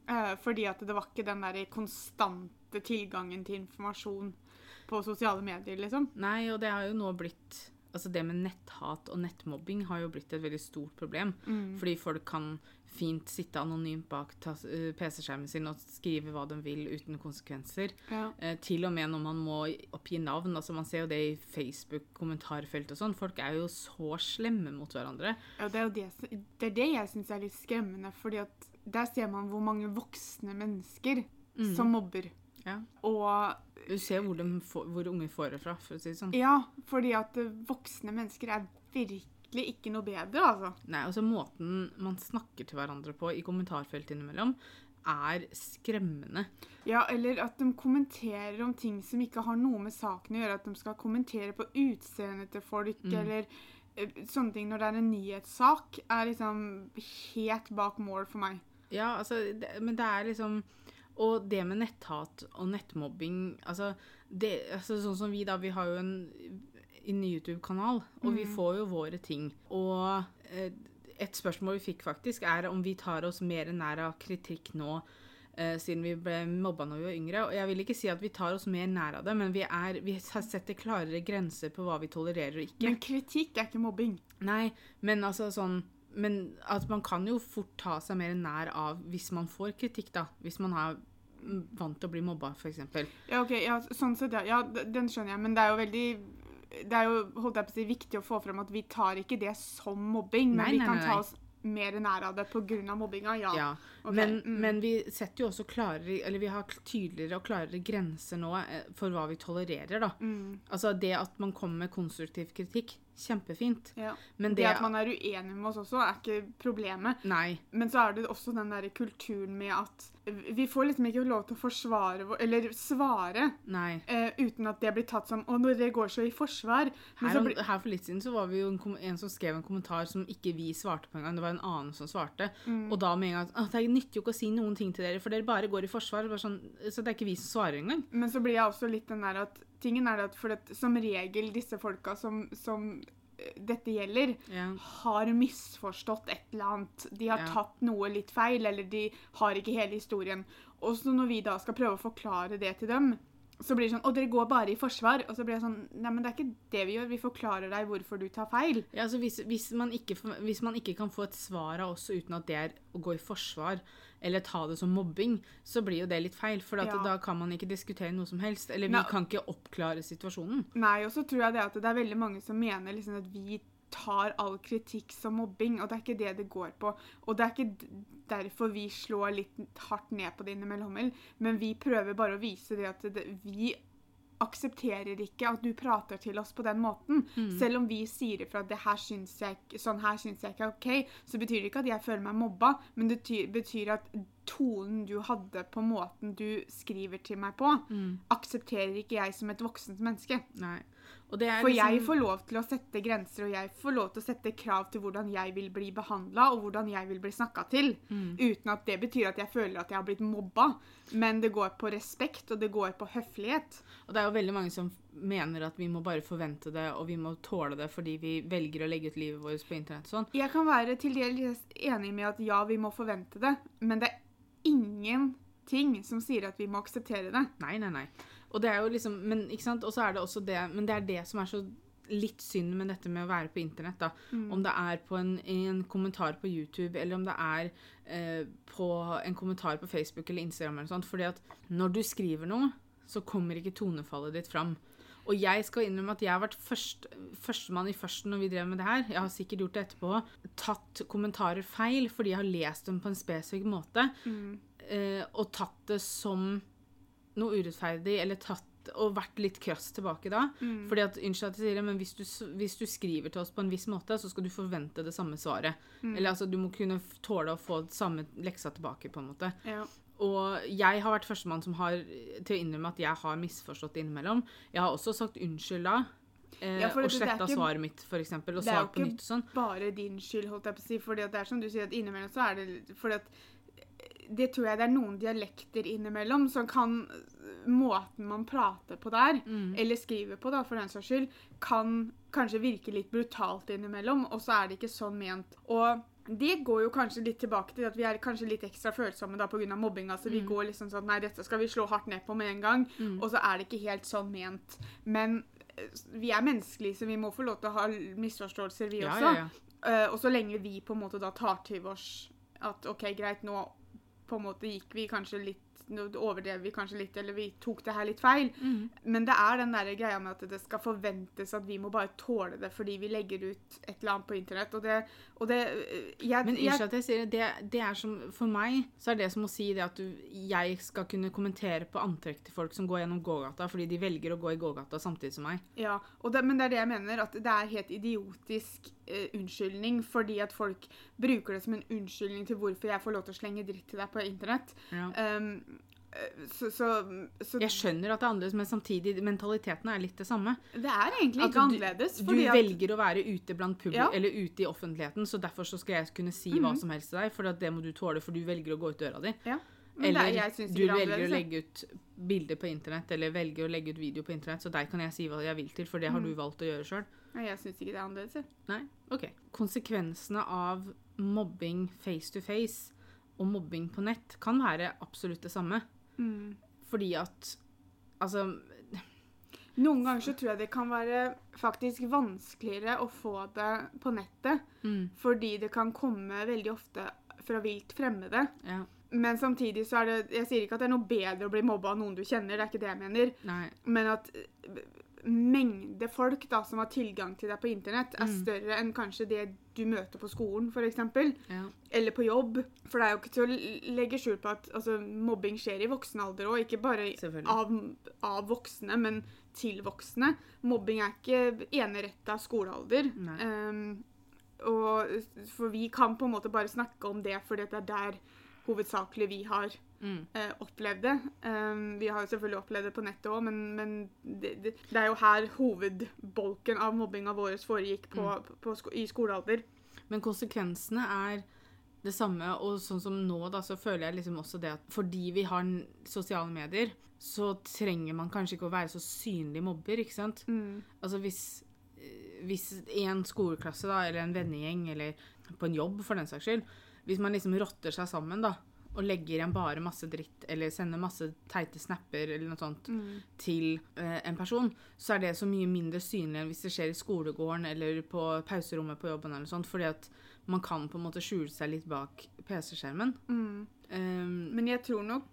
Eh, fordi at det var ikke den der konstante tilgangen til informasjon på sosiale medier, liksom. Nei, og det har jo nå blitt Altså det med netthat og nettmobbing har jo blitt et veldig stort problem. Fordi folk kan fint sitte anonymt bak eh, PC-skjermen sin og skrive hva de vil uten konsekvenser. Ja. Eh, til og med når man må oppgi navn. altså Man ser jo det i Facebook-kommentarfelt og sånn. Folk er jo så slemme mot hverandre. Ja, det er det, det, er det jeg syns er litt skremmende, fordi at der ser man hvor mange voksne mennesker som mobber. Ja. Og Du ser hvor, får, hvor unge får det fra, for å si det sånn. ja, fordi at eh, voksne mennesker er virkelig ikke noe bedre, altså. Nei, altså Måten man snakker til hverandre på i kommentarfelt innimellom, er skremmende. Ja, eller at de kommenterer om ting som ikke har noe med saken å gjøre. At de skal kommentere på utseendet til folk, eller eh, sånne ting når det er en nyhetssak, er liksom helt bak mål for meg. Ja, altså, det, men det er liksom Og det med netthat og nettmobbing altså, det, altså Sånn som vi, da. Vi har jo en, en YouTube-kanal, og vi får jo våre ting. Og eh, et spørsmål vi fikk, faktisk, er om vi tar oss mer nær av kritikk nå. eh, siden vi ble mobba når vi var yngre. Og jeg vil ikke si at vi tar oss mer nær av det, men vi, er, vi setter klarere grenser på hva vi tolererer og ikke. Men kritikk er ikke mobbing. Nei, men altså sånn Men at man kan jo fort ta seg mer nær av hvis man får kritikk, da. Hvis man mm, vant til å bli mobba, f.eks. Ja, ok, ja, sånn sett, ja. ja. Den skjønner jeg, men det er jo veldig det er jo holdt jeg på å si, viktig å få frem at vi tar ikke det som mobbing, men Nei, vi nei, kan nei, ta oss mer nær av det pga. mobbinga. Ja. Ja. Okay. Men, mm. men vi setter jo også klarere Eller vi har tydeligere og klarere grenser nå eh, for hva vi tolererer, da. Mm, Altså det at man kommer med konstruktiv kritikk, kjempefint. ja. Men Det det, at man er uenig med oss også, er ikke problemet. Nei. Men så er det også den der kulturen med at vi får liksom ikke lov til å forsvare Eller svare Nei. eh, uten at det blir tatt som Å, når det går så i forsvar. Men Her, så blir, her for litt siden så var vi jo en, en som skrev en kommentar som ikke vi svarte på engang. Det var en annen som svarte. Mm. Og da med en gang at det nytter jo ikke å si noen ting til dere, for dere bare går i forsvar. Sånn, så det er ikke vi som svarer engang. men så blir jeg også litt den der at Tingen er at, for at som regel disse folka som, som dette gjelder, Ja. har misforstått et eller annet. De har Ja. tatt noe litt feil, eller de har ikke hele historien. Og så når vi da skal prøve å forklare det til dem, så blir det sånn Å, dere går bare i forsvar. Og så blir det sånn Nei, men det er ikke det vi gjør. Vi forklarer deg hvorfor du tar feil. Ja, altså hvis, hvis, man ikke, hvis man ikke kan få et svar av oss uten at det er å gå i forsvar, eller ta det som mobbing, så blir jo det litt feil. For Ja. da kan man ikke diskutere noe som helst. Eller vi Nei. kan ikke oppklare situasjonen. Nei, og så tror jeg det at det er veldig mange som mener liksom at vi tar all kritikk som mobbing, og det er ikke det det går på. Og det er ikke derfor vi slår litt hardt ned på det innimellom, men vi prøver bare å vise det at det, vi aksepterer ikke at du prater til oss på den måten. Selv om vi sier ifra at det her syns jeg, sånn her syns jeg ikke er OK, så betyr det ikke at jeg føler meg mobba, men det ty- betyr at tonen du hadde på måten du skriver til meg på, aksepterer ikke jeg som et voksent menneske. Nei. For jeg liksom- får lov til å sette grenser, og jeg får lov til å sette krav til hvordan jeg vil bli behandla, og hvordan jeg vil bli snakka til. Mm. Uten at det betyr at jeg føler at jeg har blitt mobba. Men det går på respekt, og det går på høflighet. Og det er jo veldig mange som mener at vi må bare forvente det, og vi må tåle det fordi vi velger å legge ut livet vårt på internett og sånn. Jeg kan være til dels enig med at ja, vi må forvente det, men det er ingenting som sier at vi må akseptere det. Nei, nei, nei. Og det er jo liksom, men ikke sant, og så er det også det, men det er det som er så litt synd med dette med å være på internett, da. Om det er på en, en kommentar på YouTube, eller om det er eh, på en kommentar på Facebook eller Instagram eller noe sånt. Fordi at når du skriver noe, så kommer ikke tonefallet ditt fram. Og jeg skal innrømme at jeg har vært først, førstemann i førsten når vi drev med det her. Jeg har sikkert gjort det etterpå. Tatt kommentarer feil fordi jeg har lest dem på en spesifikk måte. Eh, og tatt det som noe urettferdig, eller tatt og vært litt krass tilbake da. Fordi at, unnskyld at jeg sier det, men hvis du, hvis du skriver til oss på en viss måte, så skal du forvente det samme svaret. Eller altså, du må kunne tåle å få samme leksa tilbake, på en måte. Ja. Og jeg har vært førstemann som har til å innrømme at jeg har misforstått innimellom. Jeg har også sagt unnskyld da. Eh, Ja, og det- det er sletta svaret mitt, eksempel, og Det er jo svart på ikke nytt og sånn. bare din skyld, holdt jeg på å si. fordi det er som du sier, at innimellom så er det fordi at Det tror jeg det er noen dialekter innimellom som kan Måten man prater på der, Mm. eller skriver på, da, for den saks skyld, kan kanskje virke litt brutalt innimellom, og så er det ikke sånn ment. Og det går jo kanskje litt tilbake til at vi er kanskje litt ekstra følsomme da pga. mobbing. Altså, Vi går liksom sånn Nei, dette skal vi slå hardt ned på med en gang. Og så er det ikke helt sånn ment. Men eh, vi er menneskelige, så vi må få lov til å ha misforståelser, vi Ja, også. ja, ja. Uh, og så lenge vi på en måte da tar til oss at OK, greit, nå på en måte gikk vi kanskje litt overdrev vi kanskje litt, eller vi tok det her litt feil. Mm. Men det er den der greia med at det skal forventes at vi må bare tåle det fordi vi legger ut et eller annet på internett. Og det, og det eh, jeg, Men unnskyld at jeg sier det, det, er som, For meg så er det som å si det at du, jeg skal kunne kommentere på antrekk til folk som går gjennom gågata fordi de velger å gå i gågata samtidig som meg. Ja, og det, men det er det jeg mener, at det er helt idiotisk eh, unnskyldning, fordi at folk bruker det som en unnskyldning til hvorfor jeg får lov til å slenge dritt til deg på internett. Ja. Um, så, så, så Jeg skjønner at det er annerledes, men samtidig mentaliteten er litt det samme. det er egentlig ikke du- annerledes. Du at, velger å være ute blant publikum, Ja. eller ute i offentligheten, så derfor så skal jeg kunne si hva som helst til deg, for det må du tåle, for du velger å gå ut døra di. ja. Eller er, du er velger å legge ut bilder på internett, eller velger å legge ut video på internett, så der kan jeg si hva jeg vil til, for det har du valgt å gjøre sjøl. Jeg syns ikke det er annerledes. Nei? OK. Konsekvensene av mobbing face to face og mobbing på nett kan være absolutt det samme. Mm. Fordi at Altså Noen ganger så tror jeg det kan være faktisk vanskeligere å få det på nettet, mm, fordi det kan komme veldig ofte fra vilt fremmede. Ja. Men samtidig så er det Jeg sier ikke at det er noe bedre å bli mobba av noen du kjenner, det er ikke det jeg mener. Nei. Men at mengde folk da som har tilgang til deg på internett, er Mm. større enn kanskje det du møter på skolen, f.eks. Ja. Eller på jobb. For det er jo ikke til å legge skjul på at altså, mobbing skjer i voksen alder òg. Ikke bare av, av voksne, men til voksne. Mobbing er ikke eneretta skolealder. Um, og, for vi kan på en måte bare snakke om det fordi det er der hovedsakelig vi har Mm. eh, opplevd det. Um, vi har jo selvfølgelig opplevd det på nettet òg, men, men det, det, det er jo her hovedbolken av mobbinga vår foregikk på, på, sko i skolealder. Men konsekvensene er det samme, og sånn som nå, da, så føler jeg liksom også det at fordi vi har sosiale medier, så trenger man kanskje ikke å være så synlig mobber, ikke sant? Mm. Altså hvis, eh, hvis en skoleklasse, da, eller en vennegjeng, eller på en jobb for den saks skyld, hvis man liksom rotter seg sammen, da, og legger igjen bare masse dritt, eller sender masse teite snapper, eller noe sånt, Mm. til eh, en person, så er det så mye mindre synlig enn hvis det skjer i skolegården eller på pauserommet på jobben. eller noe sånt, fordi at man kan på en måte skjule seg litt bak PC-skjermen. Mm. Um, Men jeg tror nok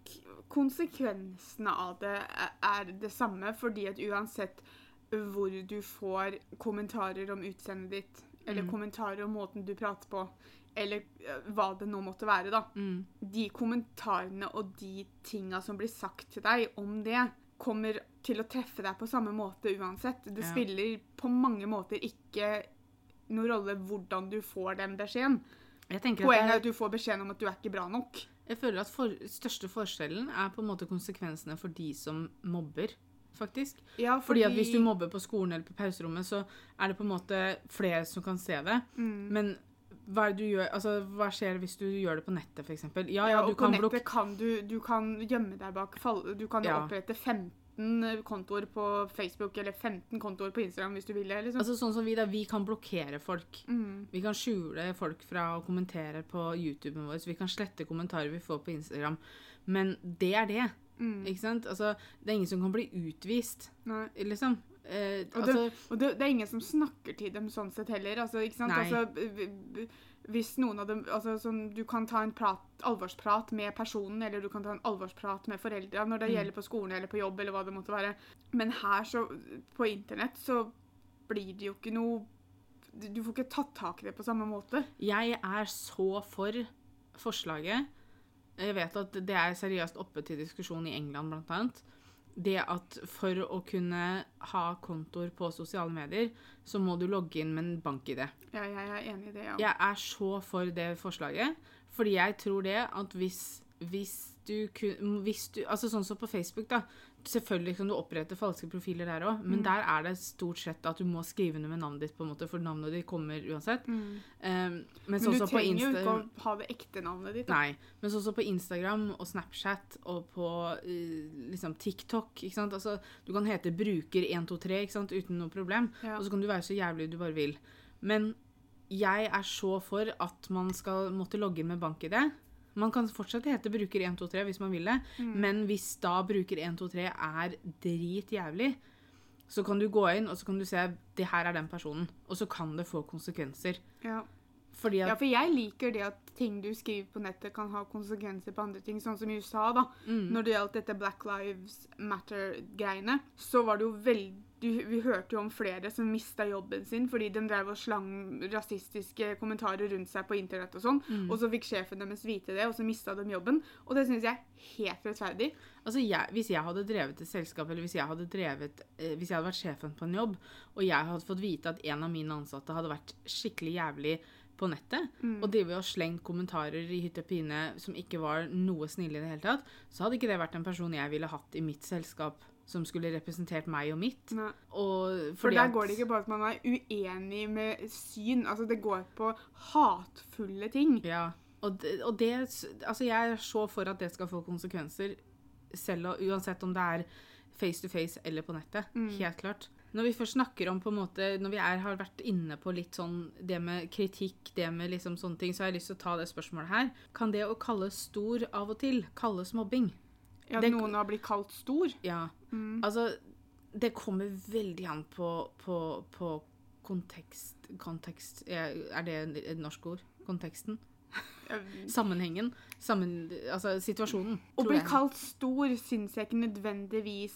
konsekvensene av det er- det samme, fordi at uansett hvor du får kommentarer om utseendet ditt, eller Mm. kommentarer om måten du prater på, eller eh, hva det nå måtte være, da. mm, De kommentarene og de tinga som blir sagt til deg om det, kommer til å treffe deg på samme måte uansett. Det Ja. spiller på mange måter ikke noen rolle hvordan du får den beskjeden. Poenget er at du får beskjeden om at du er ikke bra nok. Jeg føler at for, største forskjellen er på en måte konsekvensene for de som mobber. faktisk. Ja, Fordi at hvis du mobber på skolen eller på pauserommet, så er det på en måte flere som kan se det. mm. Men hva, gjør, altså, hva skjer hvis du gjør det på nettet, f.eks.? Ja, Ja, du på kan nettet kan du, du kan gjemme deg bak fall, Du kan Ja. opprette 15 kontoer på Facebook eller 15 kontoer på Instagram hvis du vil det. liksom. Altså sånn som vi, da. Vi kan blokkere folk. mm. Vi kan skjule folk fra å kommentere på YouTuben vår. Så vi kan slette kommentarer vi får på Instagram. Men det er det. Mm. Ikke sant? Altså, det er ingen som kan bli utvist, Nei. liksom. Eh, Og altså, Og det, det er ingen som snakker til dem sånn sett heller. altså, ikke sant? Altså, hvis noen av dem, altså sånn, Du kan ta en prat, alvorsprat med personen, eller du kan ta en alvorsprat med foreldra når det Mm. gjelder på skolen eller på jobb. eller hva det måtte være. Men her, så, på internett, så blir det jo ikke noe Du du får ikke tatt tak i det på samme måte. jeg er så for forslaget. Jeg vet at det er seriøst oppe til diskusjon i England, blant annet. Det at for å kunne ha kontoer på sosiale medier, så må du logge inn med en bank-ID. Ja, jeg er enig i det, ja. Jeg er så for det forslaget, fordi jeg tror det at hvis, hvis du kun, hvis du, altså sånn som på Facebook da, selvfølgelig kan du opprette falske profiler der også, men Mm. der er det stort sett at du må skrive under med navnet ditt på en måte, for navnet ditt kommer uansett. Mm. Um, men du trenger jo ikke å ha det ekte navnet ditt. da. Nei, men også på Instagram og Snapchat og på eh, liksom TikTok, ikke sant? Altså, du kan hete bruker123, ikke sant, uten noe problem. Ja. Og så kan du være så jævlig du bare vil. Men jeg er så for at man skal måtte logge inn med bank-ID. Man kan fortsatt hete bruker123 hvis man vil det, Mm. men hvis da bruker123 er dritjævlig, så kan du gå inn og så kan du se det her er den personen. Og så kan det få konsekvenser. Ja. Fordi at ja, for jeg liker det at ting du skriver på nettet, kan ha konsekvenser på andre ting. Sånn som i USA, da. mm, Når det gjaldt dette Black Lives Matter-greiene, så var det jo veldig Vi hørte jo om flere som mista jobben sin fordi de drev og slang rasistiske kommentarer rundt seg på internett og sånn. mm. Og så fikk sjefen deres vite det, og så mista de jobben. Og det syns jeg er helt rettferdig. Altså, jeg, Hvis jeg hadde drevet et selskap, eller hvis jeg hadde drevet, eh, hvis jeg hadde vært sjefen på en jobb, og jeg hadde fått vite at en av mine ansatte hadde vært skikkelig jævlig på nettet, Mm. og drevet og slengt kommentarer i hytte og pine som ikke var noe snille i det hele tatt, så hadde ikke det vært en person jeg ville hatt i mitt selskap som skulle representert meg og mitt. Og For der går det ikke bare at man er uenig med syn. Altså, det går på hatefulle ting. Ja, og det, og det Altså, jeg er så for at det skal få konsekvenser, selv og uansett om det er face to face eller på nettet. Mm. Helt klart. Når vi først snakker om på en måte, når vi er, har vært inne på litt sånn det med kritikk, det med liksom sånne ting, så har jeg lyst til å ta det spørsmålet her. Kan det å kalle stor av og til kalles mobbing? Ja, Det- noen har blitt kalt stor. Ja. Mm. Altså, det kommer veldig an på, på, på kontekst Kontekst Er det et norsk ord? Konteksten? Sammenhengen. Sammen, altså situasjonen. Å bli kalt stor syns jeg ikke nødvendigvis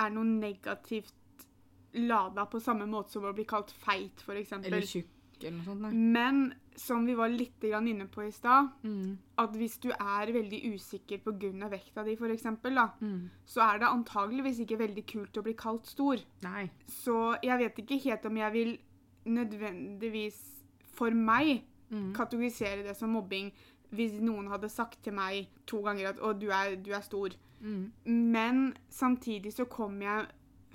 er noe negativt lada på samme måte som å bli kalt feit, f.eks. Eller tjukk, eller noe sånt. Nei. Men som vi var litt inne på i stad, Mm. at hvis du er veldig usikker pga. vekta di, f.eks., Mm. så er det antageligvis ikke veldig kult å bli kalt stor. Nei. Så jeg vet ikke helt om jeg vil nødvendigvis, for meg, Mm. kategorisere det som mobbing hvis noen hadde sagt til meg to ganger at 'å, du er, du er stor'. Mm. Men samtidig så kommer jeg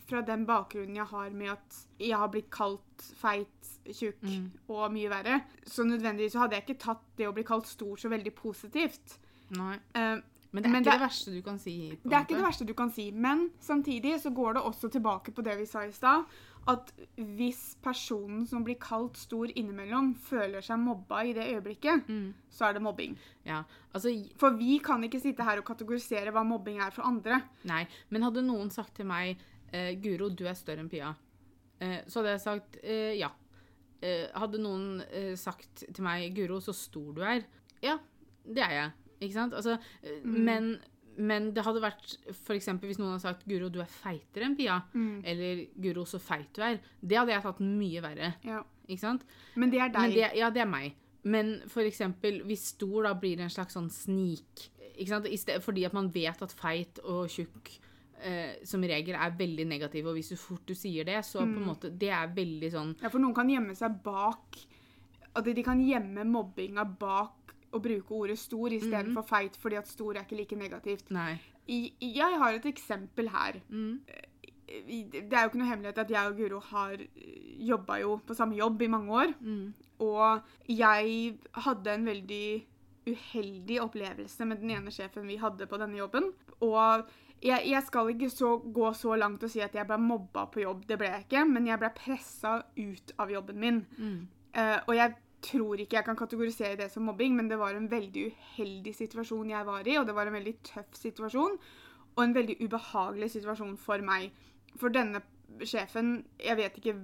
fra den bakgrunnen jeg har med at jeg har blitt kalt feit, tjukk Mm. og mye verre. Så nødvendigvis hadde jeg ikke tatt det å bli kalt stor så veldig positivt. Nei. Uh, Men det er Men ikke det- det, verste du kan si. det er ikke det verste du kan si. Men samtidig så går det også tilbake på det vi sa i stad. At hvis personen som blir kalt stor innimellom, føler seg mobba i det øyeblikket, Mm. så er det mobbing. Ja. Altså, For vi kan ikke sitte her og kategorisere hva mobbing er for andre. nei. Men hadde noen sagt til meg eh, 'Guro, du er større enn Pia', eh, så hadde jeg sagt eh, ja. Eh, hadde noen eh, sagt til meg 'Guro, så stor du er', ja, det er jeg. Ikke sant? Altså, eh, Mm. men, men det hadde vært f.eks. hvis noen hadde sagt 'Guro, du er feitere enn Pia', Mm. eller 'Guro, så feit du er', det hadde jeg tatt mye verre. Ja. Ikke sant? Men det er deg. Det, ja, det er meg. Men eksempel, hvis stor da blir en slags sånn snik Fordi at man vet at feit og tjukk eh, som regel er veldig negative, og hvis du fort du sier det, så på en Mm. måte Det er veldig sånn Ja, for noen kan gjemme seg bak At de kan gjemme mobbinga bak å bruke ordet stor istedenfor for feit, fordi at stor er ikke like negativt. Nei. Jeg har et eksempel her. Mm. Det er jo ikke noe hemmelighet at jeg og Guro har jobba jo på samme jobb i mange år. Mm. Og jeg hadde en veldig uheldig opplevelse med den ene sjefen vi hadde på denne jobben. Og jeg, jeg skal ikke så, gå så langt og si at jeg ble mobba på jobb, det ble jeg ikke, men jeg ble pressa ut av jobben min. Mm. Uh, og jeg tror ikke jeg kan kategorisere det som mobbing, men det var en veldig uheldig situasjon jeg var i, og det var en veldig tøff situasjon, og en veldig ubehagelig situasjon for meg. For denne sjefen, jeg vet ikke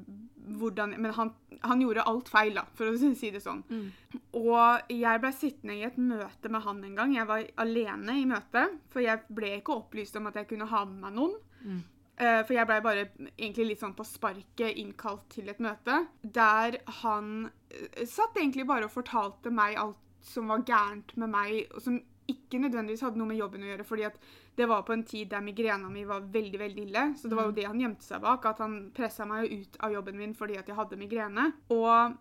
hvordan Men han, han gjorde alt feil, da, for å si det sånn. Mm. Og jeg ble sittende i et møte med han en gang. Jeg var alene i møtet, for jeg ble ikke opplyst om at jeg kunne ha med meg noen. Mm. Eh, For jeg blei bare egentlig litt sånn på sparket innkalt til et møte, der han eh, satt egentlig bare og fortalte meg alt som var gærent med meg, og som ikke nødvendigvis hadde noe med jobben å gjøre, fordi det var på en tid der migrena mi var veldig, veldig ille. Så det var jo det han gjemte seg bak, at han pressa meg jo ut av jobben min fordi at jeg hadde migrene. Og,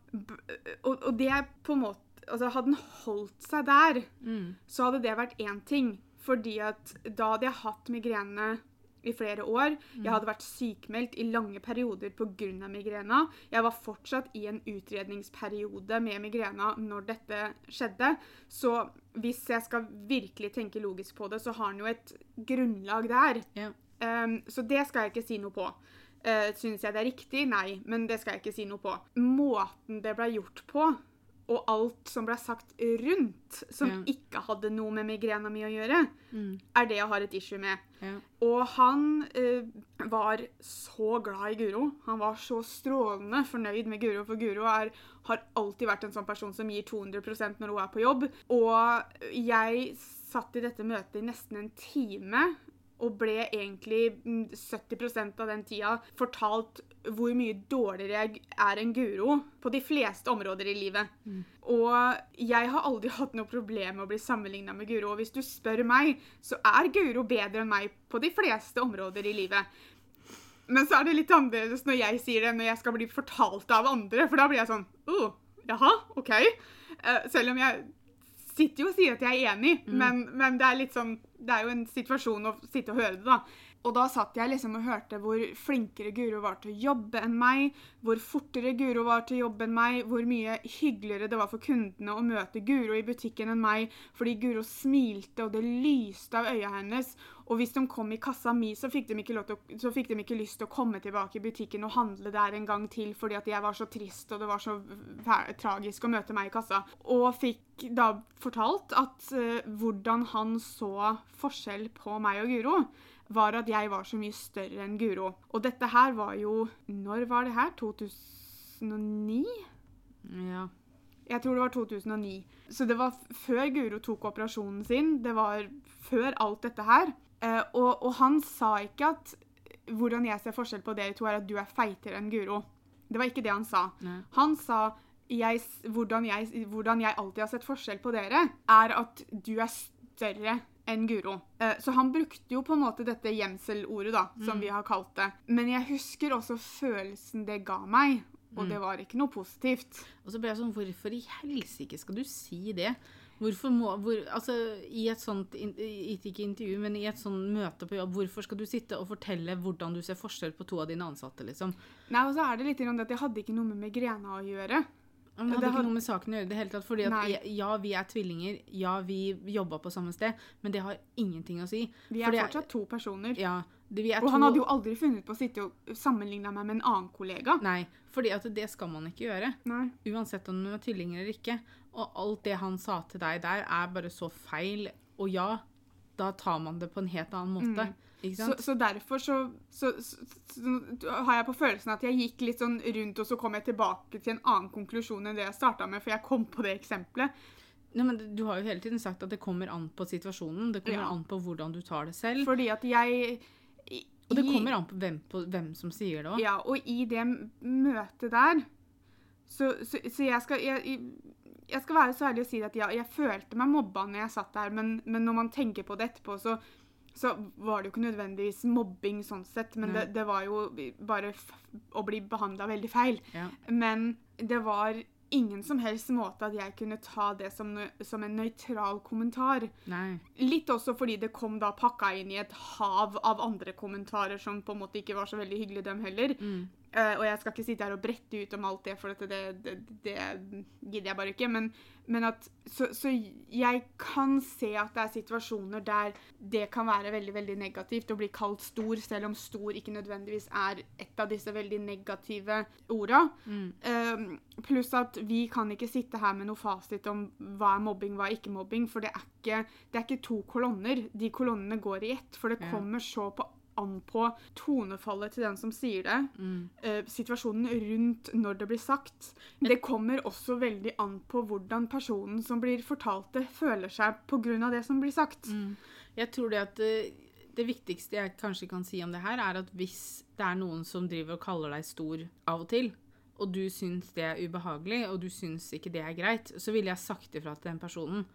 og, og det er på en måte Altså, hadde han holdt seg der, Mm. så hadde det vært én ting. Fordi at da hadde jeg hatt migrene i flere år. Jeg hadde vært sykmeldt i lange perioder pga. migrena. Jeg var fortsatt i en utredningsperiode med migrena når dette skjedde. Så hvis jeg skal virkelig tenke logisk på det, så har han jo et grunnlag der. Ja. Um, så det skal jeg ikke si noe på. Uh, Syns jeg det er riktig? Nei, men det skal jeg ikke si noe på. Måten det ble gjort på, og alt som ble sagt rundt, som Ja. ikke hadde noe med migrena mi å gjøre, Mm. er det jeg har et issue med. Ja. Og han eh, var så glad i Guro. Han var så strålende fornøyd med Guro, for Guro er, har alltid vært en sånn person som gir 200% når hun er på jobb. Og jeg satt i dette møtet i nesten en time og ble egentlig mm, 70% av den tida fortalt hvor mye dårligere jeg er enn Guro på de fleste områder i livet. Og jeg har aldri hatt noe problem med å bli sammenligna med Guro. Og hvis du spør meg, så er Guro bedre enn meg på de fleste områder i livet. Men så er det litt annerledes når jeg sier det, når jeg skal bli fortalt av andre. For da blir jeg sånn oh, Jaha, OK. Eh, selv om jeg sitter jo og sier at jeg er enig, men, men det er litt sånn Det er jo en situasjon å sitte og høre det, da. Og da satt jeg liksom og hørte hvor flinkere Guro var til å jobbe enn meg, hvor fortere Guro var til å jobbe enn meg, hvor mye hyggeligere det var for kundene å møte Guro i butikken enn meg, fordi Guro smilte, og det lyste av øya hennes. Og hvis de kom i kassa mi, så fikk de ikke, å, så fikk de ikke lyst til å komme tilbake i butikken og handle der en gang til, fordi at jeg var så trist, og det var så tragisk å møte meg i kassa. Og fikk da fortalt at uh, hvordan han så forskjell på meg og Guro, var at jeg var så mye større enn Guro. Og dette her var jo Når var det her? 2009? ja. Jeg tror det var 2009. Så det var før Guro tok operasjonen sin. Det var før alt dette her. Eh, og, og han sa ikke at hvordan jeg ser forskjell på dere to, er at du er feitere enn Guro. Det var ikke det han sa. Nei. Han sa jeg, hvordan, jeg, hvordan jeg alltid har sett forskjell på dere, er at du er større enn Guro. Eh, Så han brukte jo på en måte dette gjemselordet, da, som vi har kalt det. Men jeg husker også følelsen det ga meg, og det var ikke noe positivt. Og så ble jeg sånn Hvorfor i helsike skal du si det? Hvorfor må hvor, Altså, i et sånt Ikke intervju, men i et sånt møte på jobb, hvorfor skal du sitte og fortelle hvordan du ser forskjell på to av dine ansatte, liksom? Nei, og så er det litt at jeg hadde ikke noe med migrena å gjøre. Men det hadde ikke noe med saken å gjøre det hele tatt. fordi at ja, vi er tvillinger, ja, vi jobba på samme sted, men det har ingenting å si. Vi er fortsatt to personer. Ja, det, Og han hadde jo aldri funnet på å sitte og sammenligne meg med en annen kollega. Nei, fordi at det skal man ikke gjøre. Nei. Uansett om du er tvillinger eller ikke. Og alt det han sa til deg der, er bare så feil. Og ja, da tar man det på en helt annen måte. Ikke Så, sant? så derfor så, så, så, så har jeg på følelsen at jeg gikk litt sånn rundt, og så kom jeg tilbake til en annen konklusjon enn det jeg starta med, for jeg kom på det eksempelet. Nei, men Du har jo hele tiden sagt at det kommer an på situasjonen. Det kommer Ja. an på hvordan du tar det selv. Fordi at jeg i- Og det kommer an på hvem, på hvem som sier det òg. Ja, og i det møtet der Så, så, så jeg skal jeg, jeg skal være så ærlig og si at ja, jeg følte meg mobba når jeg satt der, men, men når man tenker på det etterpå, så, så var det jo ikke nødvendigvis mobbing sånn sett, men det, det var jo bare å bli behandla veldig feil. Ja. Men det var ingen som helst måte at jeg kunne ta det som, som en nøytral kommentar. Nei. Litt også fordi det kom da pakka inn i et hav av andre kommentarer som på en måte ikke var så veldig hyggelige, dem heller. Mm. Eh, og jeg skal ikke sitte her og brette ut om alt det, for det, det, det gidder jeg bare ikke. Men, men at så, så jeg kan se at det er situasjoner der det kan være veldig veldig negativt å bli kalt stor, selv om stor ikke nødvendigvis er et av disse veldig negative orda. Mm. Uh, pluss at vi kan ikke sitte her med noe fasit om hva er mobbing, hva er ikke mobbing. For det er ikke, det er ikke to kolonner. De kolonnene går i ett. For det kommer så på, an på tonefallet til den som sier det. Mm. eh, situasjonen rundt når det blir sagt. Det kommer også veldig an på hvordan personen som blir fortalt det, føler seg pga. det som blir sagt. Mm. Jeg tror det at det, det viktigste jeg kanskje kan si om det her, er at hvis det er noen som driver og kaller deg stor av og til, og du syns det er ubehagelig, og du syns ikke det er greit, så ville jeg sagt ifra til den personen.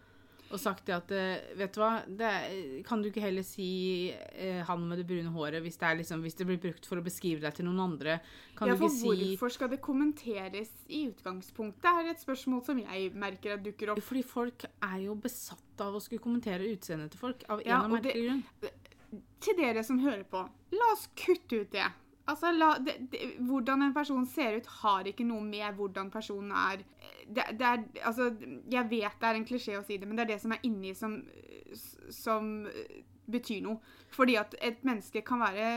Og sagt det at eh, Vet du hva, det er, kan du ikke heller si eh, 'han med det brune håret' hvis det, er liksom, hvis det blir brukt for å beskrive deg til noen andre? Kan Ja, for si Hvorfor skal det kommenteres i utgangspunktet, Det er et spørsmål som jeg merker at dukker opp. Fordi folk er jo besatt av å skulle kommentere utseendet til folk. Av en Ja, det- merkelig grunn. Til dere som hører på, la oss kutte ut det. Altså, la, det, det, Hvordan en person ser ut, har ikke noe med hvordan personen er. Det, det er altså, jeg vet det er en klisjé å si det, men det er det som er inni som, som betyr noe. Fordi at et menneske kan være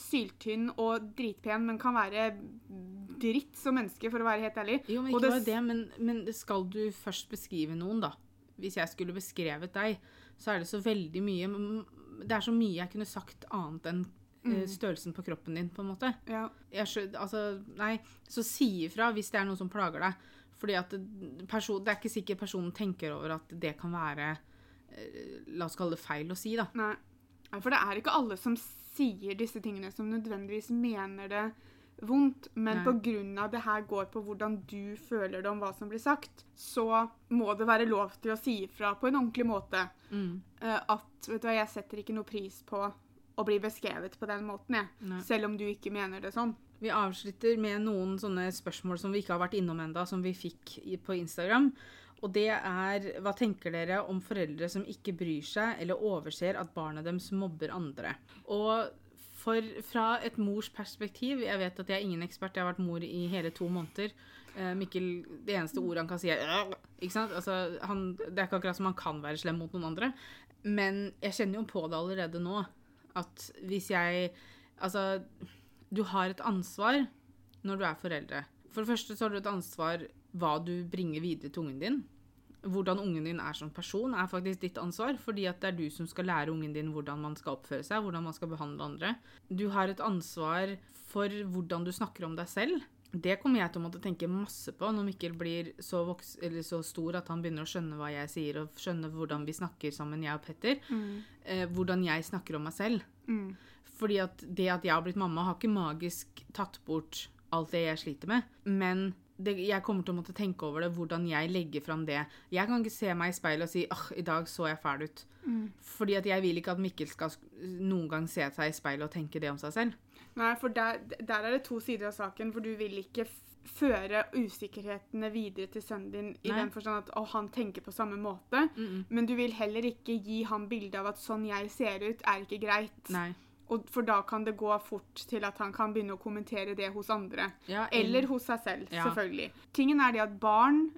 syltynn og dritpen, men kan være dritt som menneske, for å være helt ærlig. Jo, men ikke det bare det, men, men skal du først beskrive noen, da? Hvis jeg skulle beskrevet deg, så er det så veldig mye Det er så mye jeg kunne sagt annet enn eh, størrelsen på kroppen din, på en måte. Ja. Jeg altså, nei, så si ifra hvis det er noe som plager deg. Fordi at person, det er ikke sikkert personen tenker over at det kan være eh, La oss kalle det feil å si, da. Nei. For det er ikke alle som sier disse tingene som nødvendigvis mener det vondt, men pga. det her går på hvordan du føler det om hva som blir sagt, så må det være lov til å si ifra på en ordentlig måte Mm. eh, at vet du hva, jeg setter ikke noe pris på å bli beskrevet på den måten, jeg. Nei. Selv om du ikke mener det sånn. Vi avslutter med noen sånne spørsmål som vi ikke har vært innom enda, som vi fikk på Instagram. Og det er Hva tenker dere om foreldre som ikke bryr seg eller overser at barna deres mobber andre? Og for, fra et mors perspektiv Jeg vet at jeg er ingen ekspert, jeg har vært mor i hele to måneder. Eh, Mikkel, Det eneste ordet han kan si, er ikke sant? Altså, han, Det er ikke akkurat som han kan være slem mot noen andre. Men jeg kjenner jo på det allerede nå. At hvis jeg Altså, du har et ansvar når du er foreldre. For det første så har du et ansvar hva du bringer videre til ungen din. Hvordan ungen din er som person, er faktisk ditt ansvar. Fordi at det er du som skal lære ungen din hvordan man skal oppføre seg, hvordan man skal behandle andre. Du har et ansvar for hvordan du snakker om deg selv. Det kommer jeg til å måtte tenke masse på når Mikkel blir så, voks eller så stor at han begynner å skjønne hva jeg sier, og skjønne hvordan vi snakker sammen, jeg og Petter. Eh, hvordan jeg snakker om meg selv. Mm. Fordi at det at jeg har blitt mamma, har ikke magisk tatt bort alt det jeg sliter med. Men det, jeg kommer til å måtte tenke over det, hvordan jeg legger fram det. Jeg kan ikke se meg i speilet og si åh, i dag så jeg fæl ut. Fordi at jeg vil ikke at Mikkel skal noen gang se seg i speilet og tenke det om seg selv. Nei, for der, der er det to sider av saken, for du vil ikke føre usikkerhetene videre til sønnen din i Nei. den forstand at å, han tenker på samme måte, men du vil heller ikke gi ham bilde av at sånn jeg ser ut, er ikke greit. Nei. Og for da kan det gå fort til at han kan begynne å kommentere det hos andre. Ja, Eller hos seg selv, Ja. selvfølgelig. Tingen er det at barn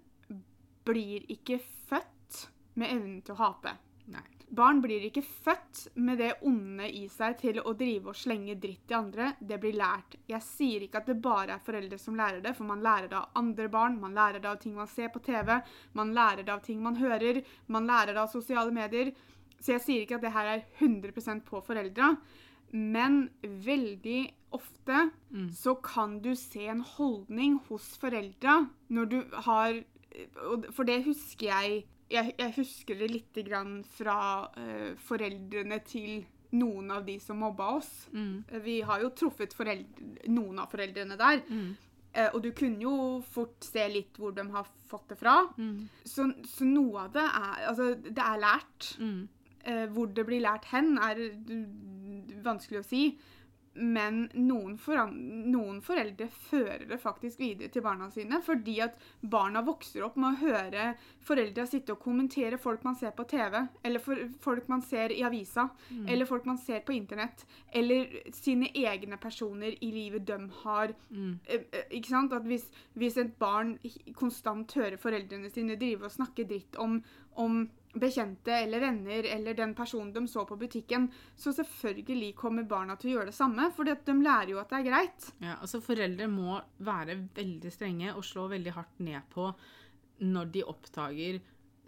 blir ikke født med evnen til å hate. Nei. Barn blir ikke født med det onde i seg til å drive og slenge dritt til andre. Det blir lært. Jeg sier ikke at det bare er foreldre som lærer det, for man lærer det av andre barn, man lærer det av ting man ser på TV, man lærer det av ting man hører, man lærer det av sosiale medier. Så jeg sier ikke at det her er 100% på foreldra, men veldig ofte så kan du se en holdning hos foreldra når du har For det husker jeg Jeg, jeg husker det lite grann fra uh, foreldrene til noen av de som mobba oss. Mm. Eh, Vi har jo truffet noen av foreldrene der. Mm. Uh, og du kunne jo fort se litt hvor de har fått det fra. Mm. Så, så noe av det er Altså, det er lært. Mm. Uh, hvor det blir lært hen, er mm, vanskelig å si. Men noen, noen foreldre fører det faktisk videre til barna sine, fordi at barna vokser opp med å høre foreldre sitte og kommentere folk man ser på TV, eller folk man ser i avisa, Mm. eller folk man ser på internett, eller sine egne personer i livet de har. Mm. Eh, eh, Ikke sant? At hvis, hvis et barn konstant hører foreldrene sine drive og snakke dritt om, om bekjente eller venner eller den personen de så på butikken, så selvfølgelig kommer barna til å gjøre det samme, for de lærer jo at det er greit. Ja, altså Foreldre må være veldig strenge og slå veldig hardt ned på når de oppdager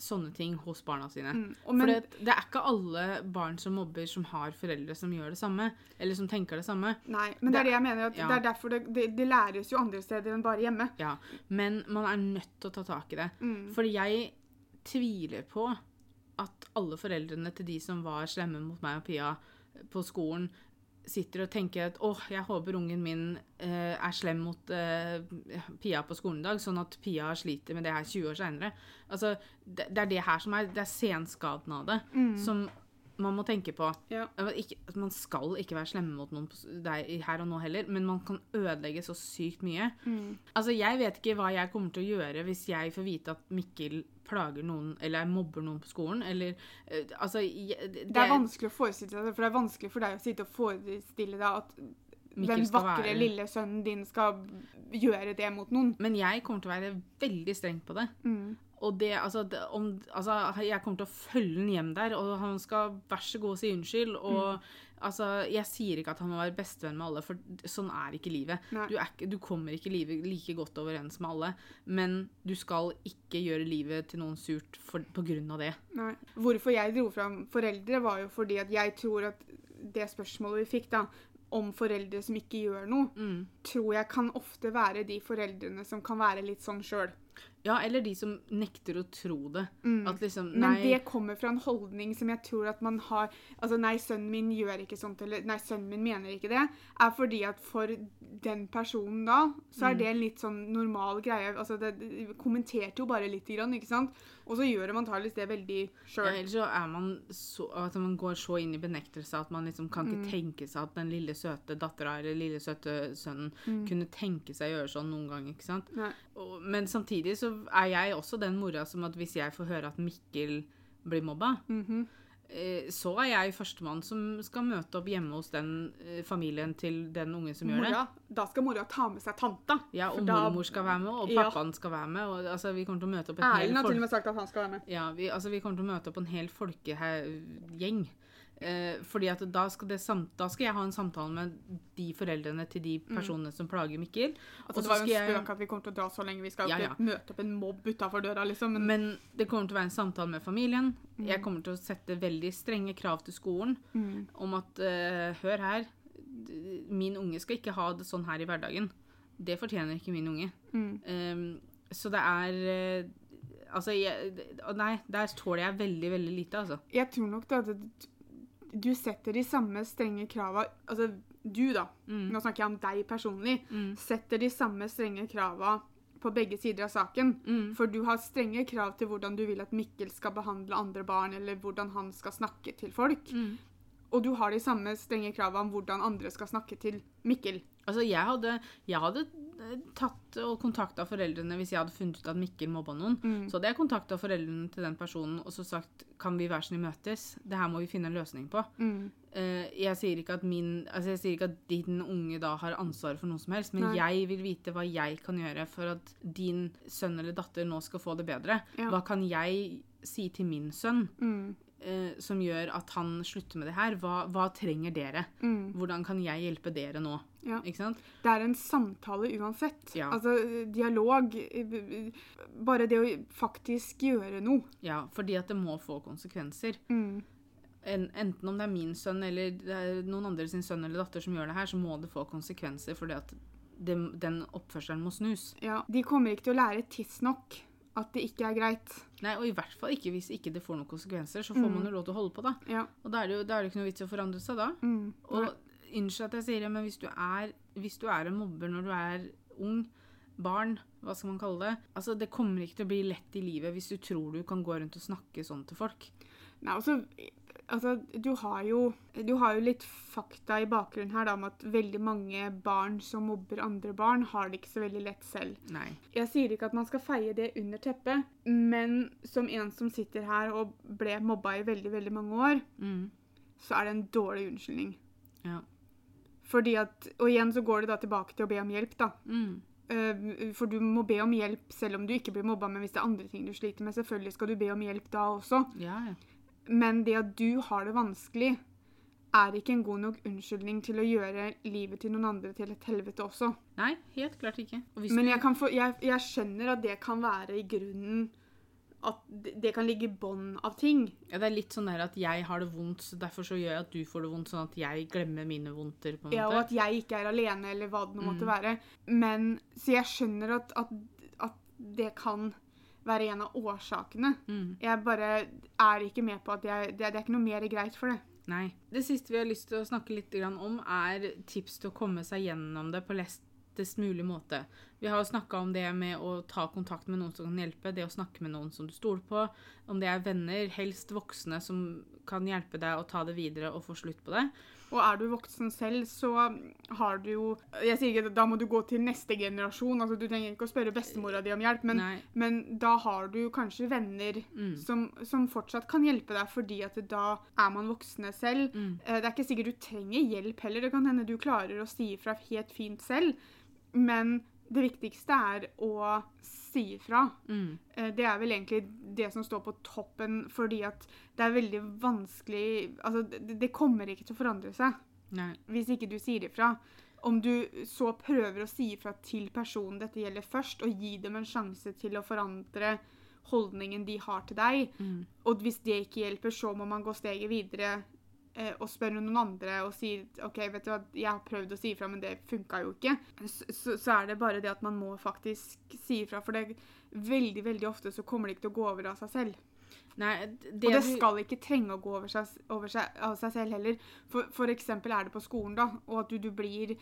sånne ting hos barna sine. Mm. men, For det, det er ikke alle barn som mobber, som har foreldre som gjør det samme, eller som tenker det samme. nei, men det er det jeg mener. at Ja. Det er derfor det, det, det læres jo andre steder enn bare hjemme. Ja, Men man er nødt til å ta tak i det. Mm. For jeg tviler på at alle foreldrene til de som var slemme mot meg og Pia på skolen, sitter og tenker at åh, jeg håper ungen min eh, er slem mot eh, Pia på skolen i dag, sånn at Pia sliter med det her 20 år seinere. Altså, det, det er det her som er Det er senskaden av det som man må tenke på. Ja. Ikke, man skal ikke være slemme mot noen her og nå heller, men man kan ødelegge så sykt mye. Mm. Altså, Jeg vet ikke hva jeg kommer til å gjøre hvis jeg får vite at Mikkel plager noen, eller mobber noen på skolen, eller uh, Altså jeg, det, Det er vanskelig å forestille seg det, for det er vanskelig for deg å sitte og forestille deg at Mikkel den vakre være- lille sønnen din skal gjøre det mot noen. Men jeg kommer til å være veldig streng på det. Mm. Og det, altså, det, om, altså, jeg kommer til å følge han hjem der, og han skal vær så god si unnskyld. Og altså, jeg sier ikke at han må være bestevenn med alle, for sånn er ikke livet. Du, er, du kommer ikke livet like godt overens med alle, men du skal ikke gjøre livet til noen surt for, på grunn av det. Nei. Hvorfor jeg dro fram foreldre, var jo fordi at jeg tror at det spørsmålet vi fikk da, om foreldre som ikke gjør noe, Mm. tror jeg kan ofte være de foreldrene som kan være litt sånn sjøl. Ja, eller de som nekter å tro det. At liksom, nei Men det kommer fra en holdning som jeg tror at man har Altså, nei, sønnen min gjør ikke sånt, eller nei, sønnen min mener ikke det, er fordi at for den personen da, så Mm. er det en litt sånn normal greie. Altså, det, det kommenterte jo bare lite grann, ikke sant? Og så gjør man antakeligvis det veldig ja, ellers så er man så At man går så inn i benektelse at man liksom kan Mm. ikke tenke seg at den lille søte dattera eller lille søte sønnen Mm. kunne tenke seg å gjøre sånn noen gang, ikke sant? Og, men samtidig så er jeg også den mora som at hvis jeg får høre at Mikkel blir mobba, mm -hmm. så er jeg førstemann som skal møte opp hjemme hos den eh, familien til den ungen som gjør det. Da skal mora ta med seg tanta. Ja, og da- mormor skal være med, og Ja. pappaen skal være med. Og, altså, vi kommer til å møte opp et Erlend har til og med sagt at han skal være med. Ja, vi, altså, vi kommer til å møte opp en hel folkegjeng. Eh, fordi at da skal, det da skal jeg ha en samtale med de foreldrene til de personene som plager Mikkel. Mm. Altså, det var jo en spøk at vi kommer til å dra så lenge. Vi skal Ja, ikke ja. møte opp en mobb utafor døra, liksom. Men, Men det kommer til å være en samtale med familien. Mm. Jeg kommer til å sette veldig strenge krav til skolen Mm. om at eh, hør her, min unge skal ikke ha det sånn her i hverdagen. Det fortjener ikke min unge. Mm. Ehm, så det er eh, Altså, jeg, nei, der tåler jeg veldig, veldig lite, altså. jeg tror nok det at du setter de samme strenge krava Altså du, da. Mm. Nå snakker jeg om deg personlig. Mm. Setter de samme strenge krava på begge sider av saken. Mm. For du har strenge krav til hvordan du vil at Mikkel skal behandle andre barn, eller hvordan han skal snakke til folk. Og du har de samme strenge krava om hvordan andre skal snakke til Mikkel. Altså, jeg hadde, jeg hadde eh, tatt og kontakta foreldrene hvis jeg hadde funnet ut at Mikkel mobba noen. Mm. Så hadde jeg kontakta foreldrene til den personen og så sagt kan vi være snill møtes. Det her må vi finne en løsning på. Mm. Uh, jeg, sier ikke at min, altså jeg sier ikke at din unge da har ansvar for noe som helst, men Nei. jeg vil vite hva jeg kan gjøre for at din sønn eller datter nå skal få det bedre. Ja. Hva kan jeg si til min sønn Mm. Eh, som gjør at han slutter med det her? Hva, hva trenger dere? Mm. Hvordan kan jeg hjelpe dere nå? Ja. Det er en samtale uansett. Ja. Altså dialog. Bare det å faktisk gjøre noe. Ja, fordi at det må få konsekvenser. Mm. En, enten om det er min sønn eller det er noen andre sin sønn eller datter som gjør det her, så må det få konsekvenser fordi at det, den oppførselen må snus. Ja. De kommer ikke til å lære tidsnok at det ikke er greit. Nei, og i hvert fall ikke hvis ikke det får noen konsekvenser, så får man jo lov til å holde på, da. Ja. Og da er det jo da er det ikke noe vits i å forandre seg da. Mm. Og unnskyld at jeg sier det, men hvis du er, hvis du er en mobber når du er ung, barn, hva skal man kalle det? Altså, det kommer ikke til å bli lett i livet hvis du tror du kan gå rundt og snakke sånn til folk. Nei, altså, Altså, du har, jo, du har jo litt fakta i bakgrunnen her da, om at veldig mange barn som mobber andre barn, har det ikke så veldig lett selv. Nei. Jeg sier ikke at man skal feie det under teppet, men som en som sitter her og ble mobba i veldig, veldig mange år, Mm. så er det en dårlig unnskyldning. Ja. Fordi at, Og igjen så går det da tilbake til å be om hjelp, da. Mm. Eh, For du må be om hjelp selv om du ikke blir mobba, men hvis det er andre ting du sliter med, selvfølgelig skal du be om hjelp da også. Ja, ja. Men det at du har det vanskelig, er ikke en god nok unnskyldning til å gjøre livet til noen andre til et helvete også. Nei, helt klart ikke. Men jeg, kan få, jeg, jeg skjønner at det kan være i grunnen At det, kan ligge i bånn av ting. ja, det er litt sånn at jeg har det vondt, så derfor så gjør jeg at du får det vondt, sånn at jeg glemmer mine vondter. på en måte. Ja, og at jeg ikke er alene, eller hva det nå måtte Mm. være. Men Så jeg skjønner at, at, at det kan være en av årsakene. Mm. Jeg bare er ikke med på at jeg, det, det er ikke noe mer greit for det. Nei. Det siste vi har lyst til å snakke litt om, er tips til å komme seg gjennom det på lettest mulig måte. Vi har snakka om det med å ta kontakt med noen som kan hjelpe, det å snakke med noen som du stoler på, om det er venner, helst voksne som kan hjelpe deg å ta det videre og få slutt på det. Og er du voksen selv, så har du jo Jeg sier ikke at da må du gå til neste generasjon. altså Du trenger ikke å spørre bestemora di om hjelp, men, men da har du kanskje venner Mm. som, som fortsatt kan hjelpe deg, fordi at da er man voksne selv. Mm. Eh, Det er ikke sikkert du trenger hjelp heller. Det kan hende du klarer å si ifra helt fint selv. Men det viktigste er å si ifra. Mm. Eh, Det er vel egentlig det som står på toppen, fordi at det er veldig vanskelig Altså, det, det kommer ikke til å forandre seg Nei. hvis ikke du sier ifra. Om du så prøver å si ifra til personen dette gjelder først, og gi dem en sjanse til å forandre holdningen de har til deg, Mm. og hvis det ikke hjelper, så må man gå steget videre og spørre noen andre og sier OK, vet du hva, jeg har prøvd å si ifra, men det funka jo ikke. Så, så, så er det bare det at man må faktisk si ifra, for det veldig, veldig ofte så kommer det ikke til å gå over av seg selv. Nei, det, Og det skal ikke trenge å gå over seg, over seg, av seg selv heller. For, for eksempel er det på skolen, da, og at du, du blir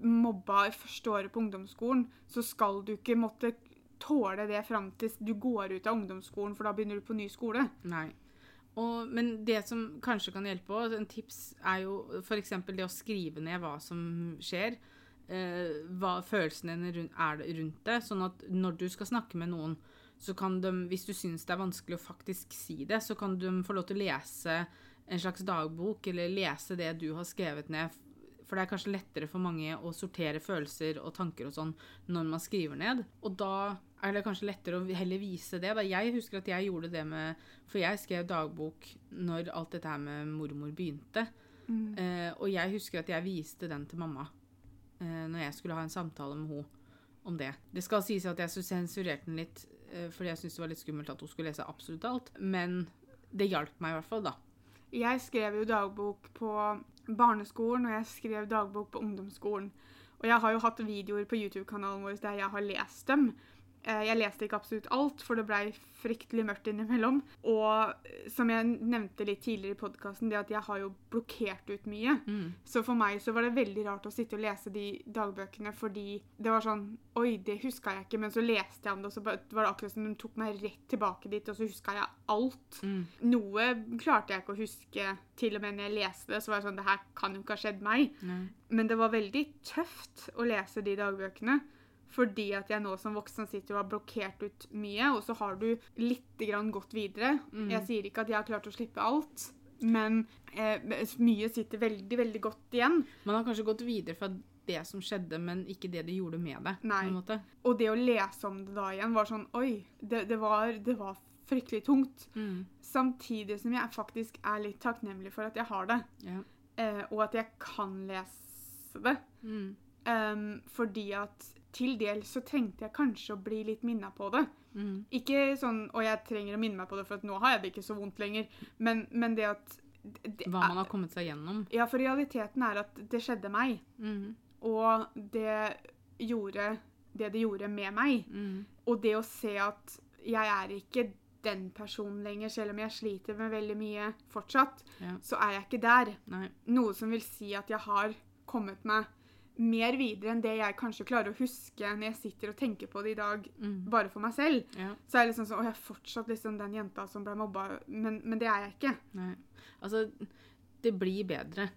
mobba i første året på ungdomsskolen, så skal du ikke måtte tåle det fram til du går ut av ungdomsskolen, for da begynner du på ny skole. Nei. Og, men det som kanskje kan hjelpe òg, en tips er jo f.eks. det å skrive ned hva som skjer. Eh, hva følelsene dine er rundt det. Sånn at når du skal snakke med noen, så kan de, hvis du syns det er vanskelig å faktisk si det, så kan de få lov til å lese en slags dagbok, eller lese det du har skrevet ned. For det er kanskje lettere for mange å sortere følelser og tanker og sånn når man skriver ned. Og da er det kanskje lettere å heller vise det. Da jeg husker at jeg gjorde det med For jeg skrev dagbok når alt dette her med mormor begynte. Eh, og jeg husker at jeg viste den til mamma eh, når jeg skulle ha en samtale med henne om det. Det skal sies at jeg så sensurerte den litt, eh, fordi jeg syntes det var litt skummelt at hun skulle lese absolutt alt. Men det hjalp meg i hvert fall, da. Jeg skrev jo dagbok på barneskolen, og jeg skrev dagbok på ungdomsskolen. Og jeg har jo hatt videoer på YouTube-kanalen vår der jeg har lest dem. Eh, Jeg leste ikke absolutt alt, for det blei fryktelig mørkt innimellom. Og eh, som jeg nevnte litt tidligere i podkasten, det at jeg har jo blokkert ut mye. Mm. Så for meg så var det veldig rart å sitte og lese de dagbøkene, fordi det var sånn Oi, det huska jeg ikke. Men så leste jeg om det, og så var det akkurat som de tok meg rett tilbake dit, og så huska jeg alt. Mm. Noe klarte jeg ikke å huske til og med når jeg leste det. Så var det sånn Det her kan jo ikke ha skjedd meg. Mm. Men det var veldig tøft å lese de dagbøkene. Fordi at jeg nå som voksen sitter og har blokkert ut mye, og så har du lite grann gått videre. Mm. Jeg sier ikke at jeg har klart å slippe alt, men eh, mye sitter veldig, veldig godt igjen. Man har kanskje gått videre fra det som skjedde, men ikke det de gjorde med det. Nei. Og det å lese om det da igjen var sånn Oi, det, det, var, det var fryktelig tungt. Mm. Samtidig som jeg faktisk er litt takknemlig for at jeg har det. Ja. eh, og at jeg kan lese det. Mm. Um, fordi at til dels så trengte jeg kanskje å bli litt minna på det. Mm. Ikke sånn 'Å, jeg trenger å minne meg på det, for nå har jeg det ikke så vondt lenger', men, men det at det Hva man har kommet seg gjennom. Ja, for realiteten er at det skjedde meg, Mm. og det gjorde det det gjorde med meg. Mm. Og det å se at jeg er ikke den personen lenger, selv om jeg sliter med veldig mye fortsatt, Ja. så er jeg ikke der. Nei. Noe som vil si at jeg har kommet meg mer videre enn det jeg kanskje klarer å huske når jeg sitter og tenker på det i dag, Mm. bare for meg selv. Ja. Så er det liksom sånn Å, jeg er fortsatt liksom den jenta som ble mobba. Men, men det er jeg ikke. Nei. Altså, det blir bedre.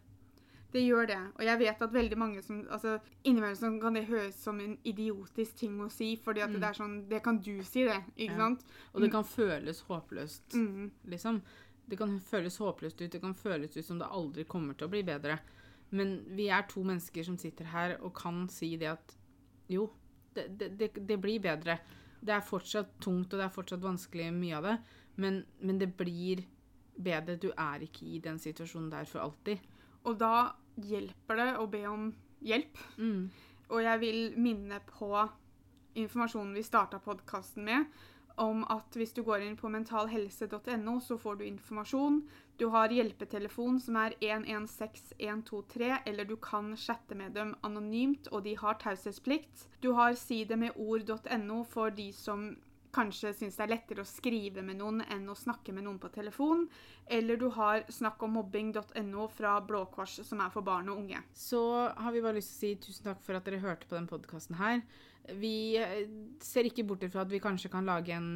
Det gjør det. Og jeg vet at veldig mange som altså, Innimellom kan det høres som en idiotisk ting å si, fordi at Mm. det er sånn Det kan du si, det. Ikke Ja. sant? Og det kan føles håpløst, Mm. liksom. Det kan føles håpløst ut. Det kan føles ut som det aldri kommer til å bli bedre. Men vi er to mennesker som sitter her og kan si det at jo, det, det, det, blir bedre. Det er fortsatt tungt, og det er fortsatt vanskelig, mye av det, men, men det blir bedre. Du er ikke i den situasjonen der for alltid. Og da hjelper det å be om hjelp. Mm. Og jeg vil minne på informasjonen vi starta podkasten med, om at hvis du går inn på mentalhelse.no, så får du informasjon. Du har hjelpetelefon som er 116123, eller du kan chatte med dem anonymt, og de har taushetsplikt. Du har sidemedord.no for de som kanskje syns det er lettere å skrive med noen enn å snakke med noen på telefon. Eller du har snakkommobbing.no fra Blå Kors, som er for barn og unge. Så har vi bare lyst til å si tusen takk for at dere hørte på den podkasten her. Vi eh, ser ikke bort ifra at vi kanskje kan lage en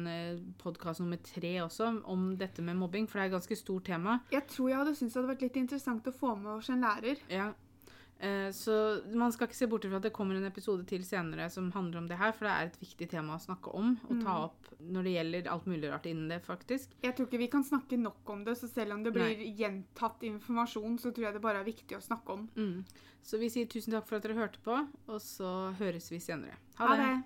podkast nummer tre også om dette med mobbing, for det er et ganske stort tema. Jeg tror jeg hadde syntes det hadde vært litt interessant å få med oss en lærer. Ja. Eh, Så man skal ikke se bort fra at det kommer en episode til senere som handler om det her, for det er et viktig tema å snakke om og ta Mm. opp når det gjelder alt mulig rart innen det, faktisk. Jeg tror ikke vi kan snakke nok om det, så selv om det blir gjentatt informasjon, så tror jeg det bare er viktig å snakke om. Mm. Så vi sier tusen takk for at dere hørte på, og så høres vi senere. Ha det!